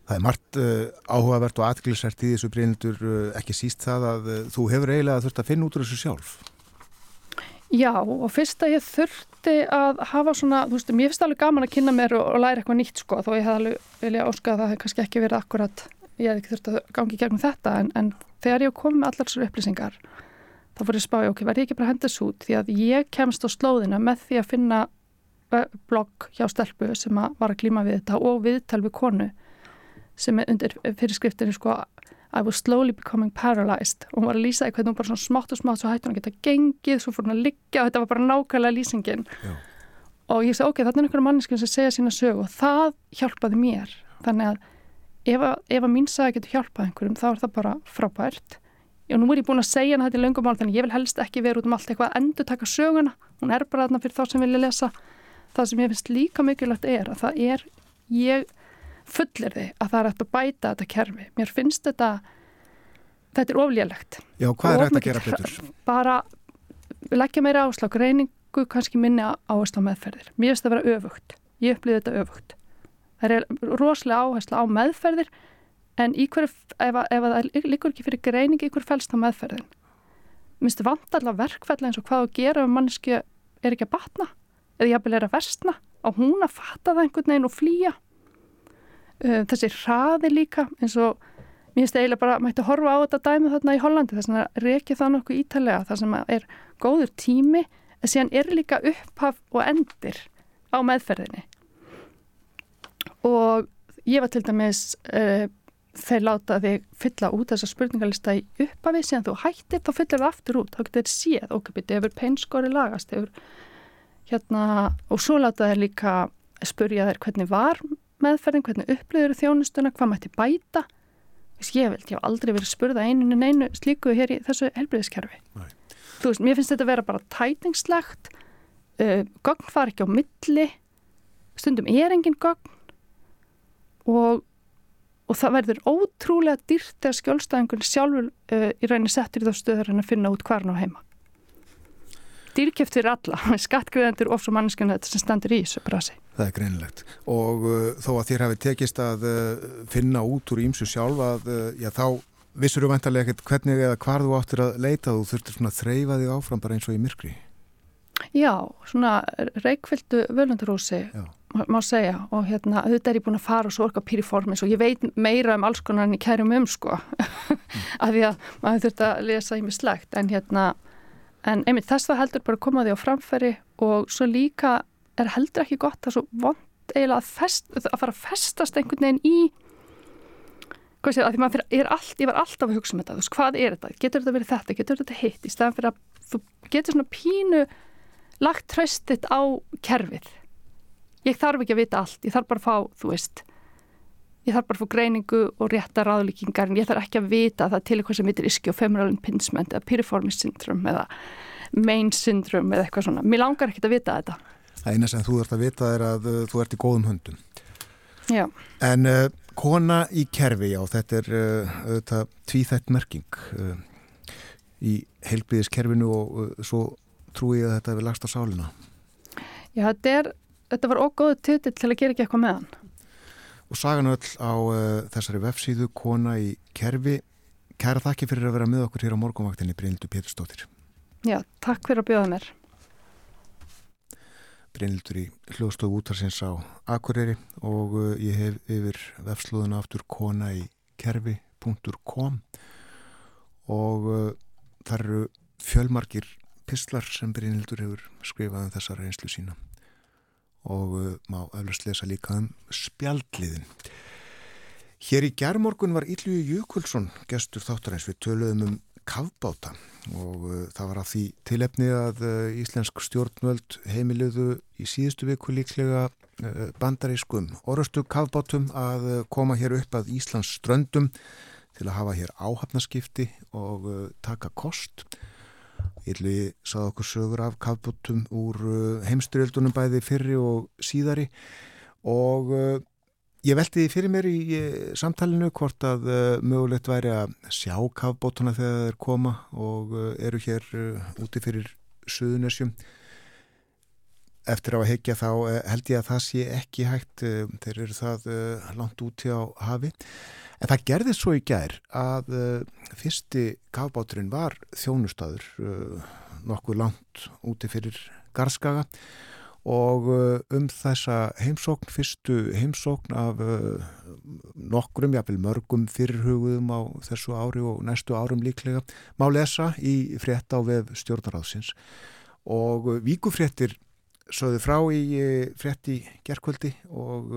[SPEAKER 1] það er margt uh, áhugavert og atglisert í þessu breyndur uh, ekki síst það að uh, þú hefur eiginlega þurft að finna út úr þessu sjálf.
[SPEAKER 9] Já, og fyrst að ég þurfti að hafa svona, þú veist, mér finnst alveg gaman að kynna mér og, og læra eitthvað nýtt sko, þó ég hef alveg vilja óska að það hef kannski ekki verið akkurat, ég hef ekki þurft að gangi gegnum þetta, en, en þegar ég kom með allar þessar upplýsingar þá fór ég að spá, ok, verði ég ekki bara þessu út? Því að ég kemst á slóðina með því að finna blogg hjá stelpu sem að var að klíma við þetta og viðtal við konu sem er undir fyrirskriftinu sko I was slowly becoming paralyzed og hún var að lýsa hvernig hún bara svona smátt og smátt svo hætti hún að geta gengið, svo fór hún að liggja og þetta var bara nákvæmlega lýsingin Já. og ég sagði ok, þetta er einhverja manneskinn sem segja sína sög og það hjálpaði mér þannig að ef að, ef að mín sagði getur hjálpað einhverjum þá er það bara frábært Já, nú er ég búin að segja hana þetta í löngumál þannig ég vil helst ekki vera út um allt eitthvað að endur taka söguna. Hún er bara þarna fyrir þá sem vilja lesa. Það sem ég finnst líka mikilvægt er að það er, ég fullir þið að það er eftir að bæta þetta kerfi. Mér finnst þetta, þetta er oflélegt.
[SPEAKER 1] Já, hvað er þetta að gera betur?
[SPEAKER 9] Bara leggja meira áslag, reyningu kannski minni áherslu á meðferðir. Mér finnst það að vera öfugt. Ég upplýði þetta öfugt. Það er rosalega áherslu á meðferðir en hver, ef, ef það líkur ekki fyrir greining ykkur fælst á meðferðin minnstu vant allar verkfæll eins og hvað að gera ef manneski er ekki að batna eða jafnvel er að versna og hún að fatta það einhvern veginn og flýja uh, þessi hraði líka eins og mér finnst eiginlega bara mætti horfa á þetta dæmi þarna í Hollandi þess að reykja það nokkuð ítalega það sem er góður tími en síðan er líka upphaf og endir á meðferðinni. Og ég var til dæmis uh, þeir láta þig fylla út þessa spurningalista í uppafið síðan þú hættir, þá fyllir það aftur út þá getur þér séð, ok, betið hefur peinskori lagast, hefur hérna og svo láta þeir líka spurja þeir hvernig var meðferðin hvernig upplöður þjónustuna, hvað mætti bæta? Ég veld, ég hef aldrei verið spurða eininu neinu slíku hér í þessu helbriðiskerfi þú veist, mér finnst þetta að vera bara tætingslegt uh, gögn far ekki á milli stundum er engin gögn og og það verður ótrúlega dýrt þegar skjólstæðingun sjálfur uh, í rauninni settur í þá stöður en að finna út hvar hann á heima dýrkjöft fyrir alla skattgreðendur og svo manneskjana þetta sem standur í þessu brasi.
[SPEAKER 1] Það er greinilegt. Og uh, þó að þér hafi tekist að uh, finna út úr ímsu sjálf að uh, já, þá vissur þú vantarlega ekkert hvernig eða hvar þú áttir að leita. Þú þurftir svona að þreyfa þig áfram bara eins og í myrkri.
[SPEAKER 9] Já, svona reikvildu völundurhúsi má segja. Og hérna auðvitað er ég búin að fara og svo orka pýriformis og ég veit meira um alls konar en ég kærum um sko. Af því að maður þurft að lesa í mig slegt en hérna en einmitt þess það heldur bara koma því á framfæri og svo líka er heldur ekki gott það er svo vond eiginlega að, fest, að fara að festast einhvern veginn í hvað séð, að því maður fyrir, allt, ég var alltaf að hugsa um þetta, þú veist, hvað er þetta? Getur þetta verið þetta, getur þetta hitt? Í staðan fyrir að þú getur svona pínu lagt tröstitt á kerfið. Ég þarf ekki að vita allt, ég þarf bara að fá, þú veist ég þarf bara að fá greiningu og rétta ráðlíkingar en ég þarf ekki að vita að það til eitthvað sem heitir iski og femoral impingement eða piriformis syndrom eða main syndrom eða eitthvað svona, mér langar ekki að vita þetta
[SPEAKER 1] Það eina sem þú ert að vita er að uh, þú ert í góðum höndum
[SPEAKER 9] Já.
[SPEAKER 1] En uh, kona í kerfi, já, þetta er uh, tvíþætt merking uh, í heilbíðiskerfinu og uh, svo trúi ég að þetta hefur lagst á sálina
[SPEAKER 9] Já, þetta er þetta var ógóðu titill til að gera ekki eitthvað með hann.
[SPEAKER 1] Og sagan öll á uh, þessari vefsíðu Kona í kerfi. Kæra þakki fyrir að vera með okkur hér á morgunvaktinni Brynildur Péturstóttir.
[SPEAKER 9] Já, takk fyrir að bjóða mér.
[SPEAKER 1] Brynildur í hljóðstofu útarsins á Akureyri og uh, ég hef yfir vefslúðuna aftur kona í kerfi.com og uh, þar eru fjölmarkir pistlar sem Brynildur hefur skrifað um þessa reynslu sína og uh, má eflust lesa líka um spjaldliðin. Hér í gerðmorgun var Ylju Jökulsson gestur þáttarins við töluðum um kavbáta og uh, það var að því tilefni að uh, Íslensk stjórnvöld heimiluðu í síðustu viku líklega uh, bandarískum orustu kavbátum að uh, koma hér upp að Íslands ströndum til að hafa hér áhafnaskipti og uh, taka kost Ylvi sað okkur sögur af kafbútum úr uh, heimstyrjöldunum bæði fyrri og síðari og uh, ég velti fyrir mér í samtalinu hvort að uh, mögulegt væri að sjá kafbútuna þegar þeir koma og eru hér úti fyrir Suðunesjum. Eftir á að heikja þá held ég að það sé ekki hægt, þeir eru það langt úti á hafi. En það gerði svo í gær að uh, fyrsti kafbáturinn var þjónustadur uh, nokkuð langt úti fyrir Garskaga og uh, um þessa heimsókn, fyrstu heimsókn af nokkrum, jáfnvel mörgum fyrirhugum á þessu ári og næstu árum líklega, má lesa í frétt á vef stjórnaráðsins og víkufréttir sögðu frá í frétt í gerkvöldi og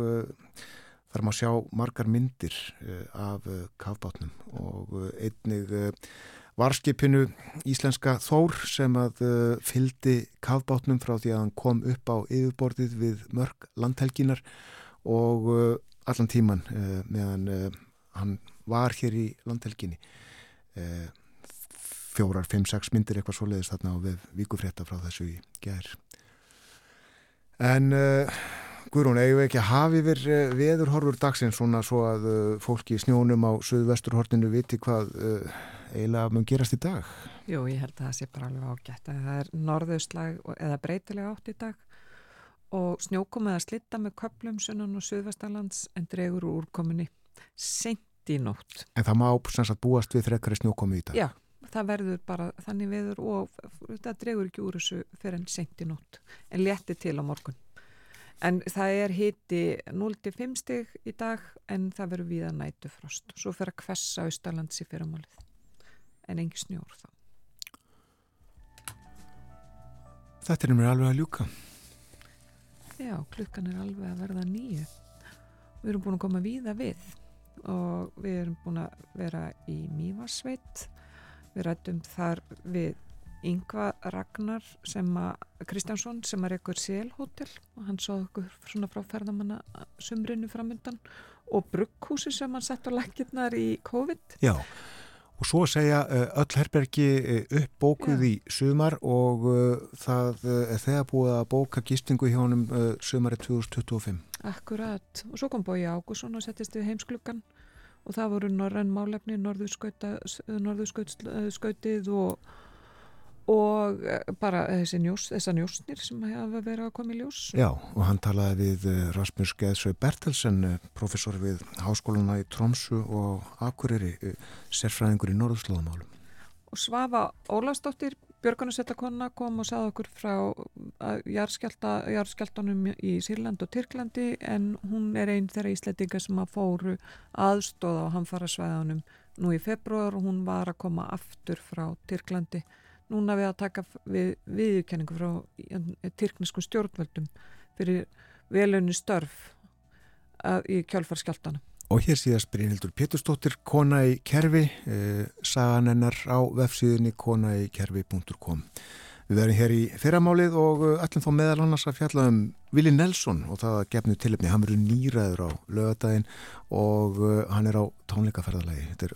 [SPEAKER 1] Þar má sjá margar myndir eh, af eh, kafbátnum og eh, einnig varskipinu Íslenska Þór sem að fyldi kafbátnum frá því að hann kom upp á yfirborðið við mörg landhelginar og allan tíman meðan hann var hér í landhelginni. Fjórar, fimm, sex myndir eitthvað svo leiðist þarna á við vikufrétta frá þessu í gerð. En... Guðrún, eigum við ekki að hafi verið eh, veðurhorfur dagsins svona svo að uh, fólki í snjónum á söðvesturhortinu viti hvað uh, eiginlega mun gerast í dag?
[SPEAKER 2] Jú, ég held að það sé bara alveg ágætt að það er norðauðslag eða breytilega átt í dag og snjókomið að slitta með köplum sunnan og söðvestarlands en dregur úr úrkominni sent í nótt.
[SPEAKER 1] En það má sanns að búast við þrekkari snjókomið í dag?
[SPEAKER 2] Já, það verður bara þannig veður og það dregur ekki úr þessu fyrir en sent í nótt en leti til á morgun. En það er hiti 0-5 stig í dag en það verður viða nætu frost. Svo fer að kvessa austalands í fyrramálið en engi snjór þá.
[SPEAKER 1] Þetta er mér alveg að ljúka.
[SPEAKER 2] Já, klukkan er alveg að verða nýju. Við erum búin að koma víða við og við erum búin að vera í Mývarsveit. Við rættum þar við Yngva Ragnar sem að Kristjánsson sem að reykur Sélhótel og hann sáð okkur svona frá ferðamanna sumrinu framöndan og brugghúsi sem hann sett á lækirnar í COVID.
[SPEAKER 1] Já, Og svo segja uh, öll herbergi uh, uppbókuð í sumar og uh, það er þegar búið að bóka gistingu hjá honum uh, sumari 2025.
[SPEAKER 2] Akkurat, og svo kom Bói Ágússon og settist við heimsklukkan og það voru norræn málefni, norðurskautið og, og eh, bara þessi njós, þessar njósnir sem hafa verið að koma í ljós.
[SPEAKER 1] Já, og hann talaði við uh, Rasmus Geðsau Bertelsen, uh, professor við Háskóluna í Tromsu og Akureyri, sérfræðingur í norðurslóðamálum.
[SPEAKER 2] Og Svafa Ólafsdóttir, Björgunarsveitakonna, kom og sagði okkur frá jarðskjáltanum í Sýrland og Tyrklandi en hún er einn þeirra íslendinga sem að fóru aðstóða á hamfarasvæðanum nú í februar og hún var að koma aftur frá Tyrklandi. Núna við að taka við viðurkenningu frá tyrkneskum stjórnvöldum fyrir velunni störf að, í kjálfarskjáltana.
[SPEAKER 1] Og hér síðast Brynhildur Pétursdóttir, kona í kerfi, eh, sagan hennar á vefsíðinni konaikerfi.com. Við verðum hér í fyrramálið og uh, ætlum þá meðal annars að fjalla um Vili Nelson og það að gefnu tilöfni. Hann verður nýraður á lögadaginn og uh, hann er á tónleikaferðalagi. Þetta er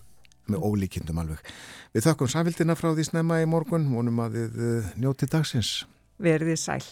[SPEAKER 1] með ólíkindum alveg. Við þakkum samfélgina frá því snemma í morgun, vonum að þið uh, njóti dagsins.
[SPEAKER 2] Verðið sæl.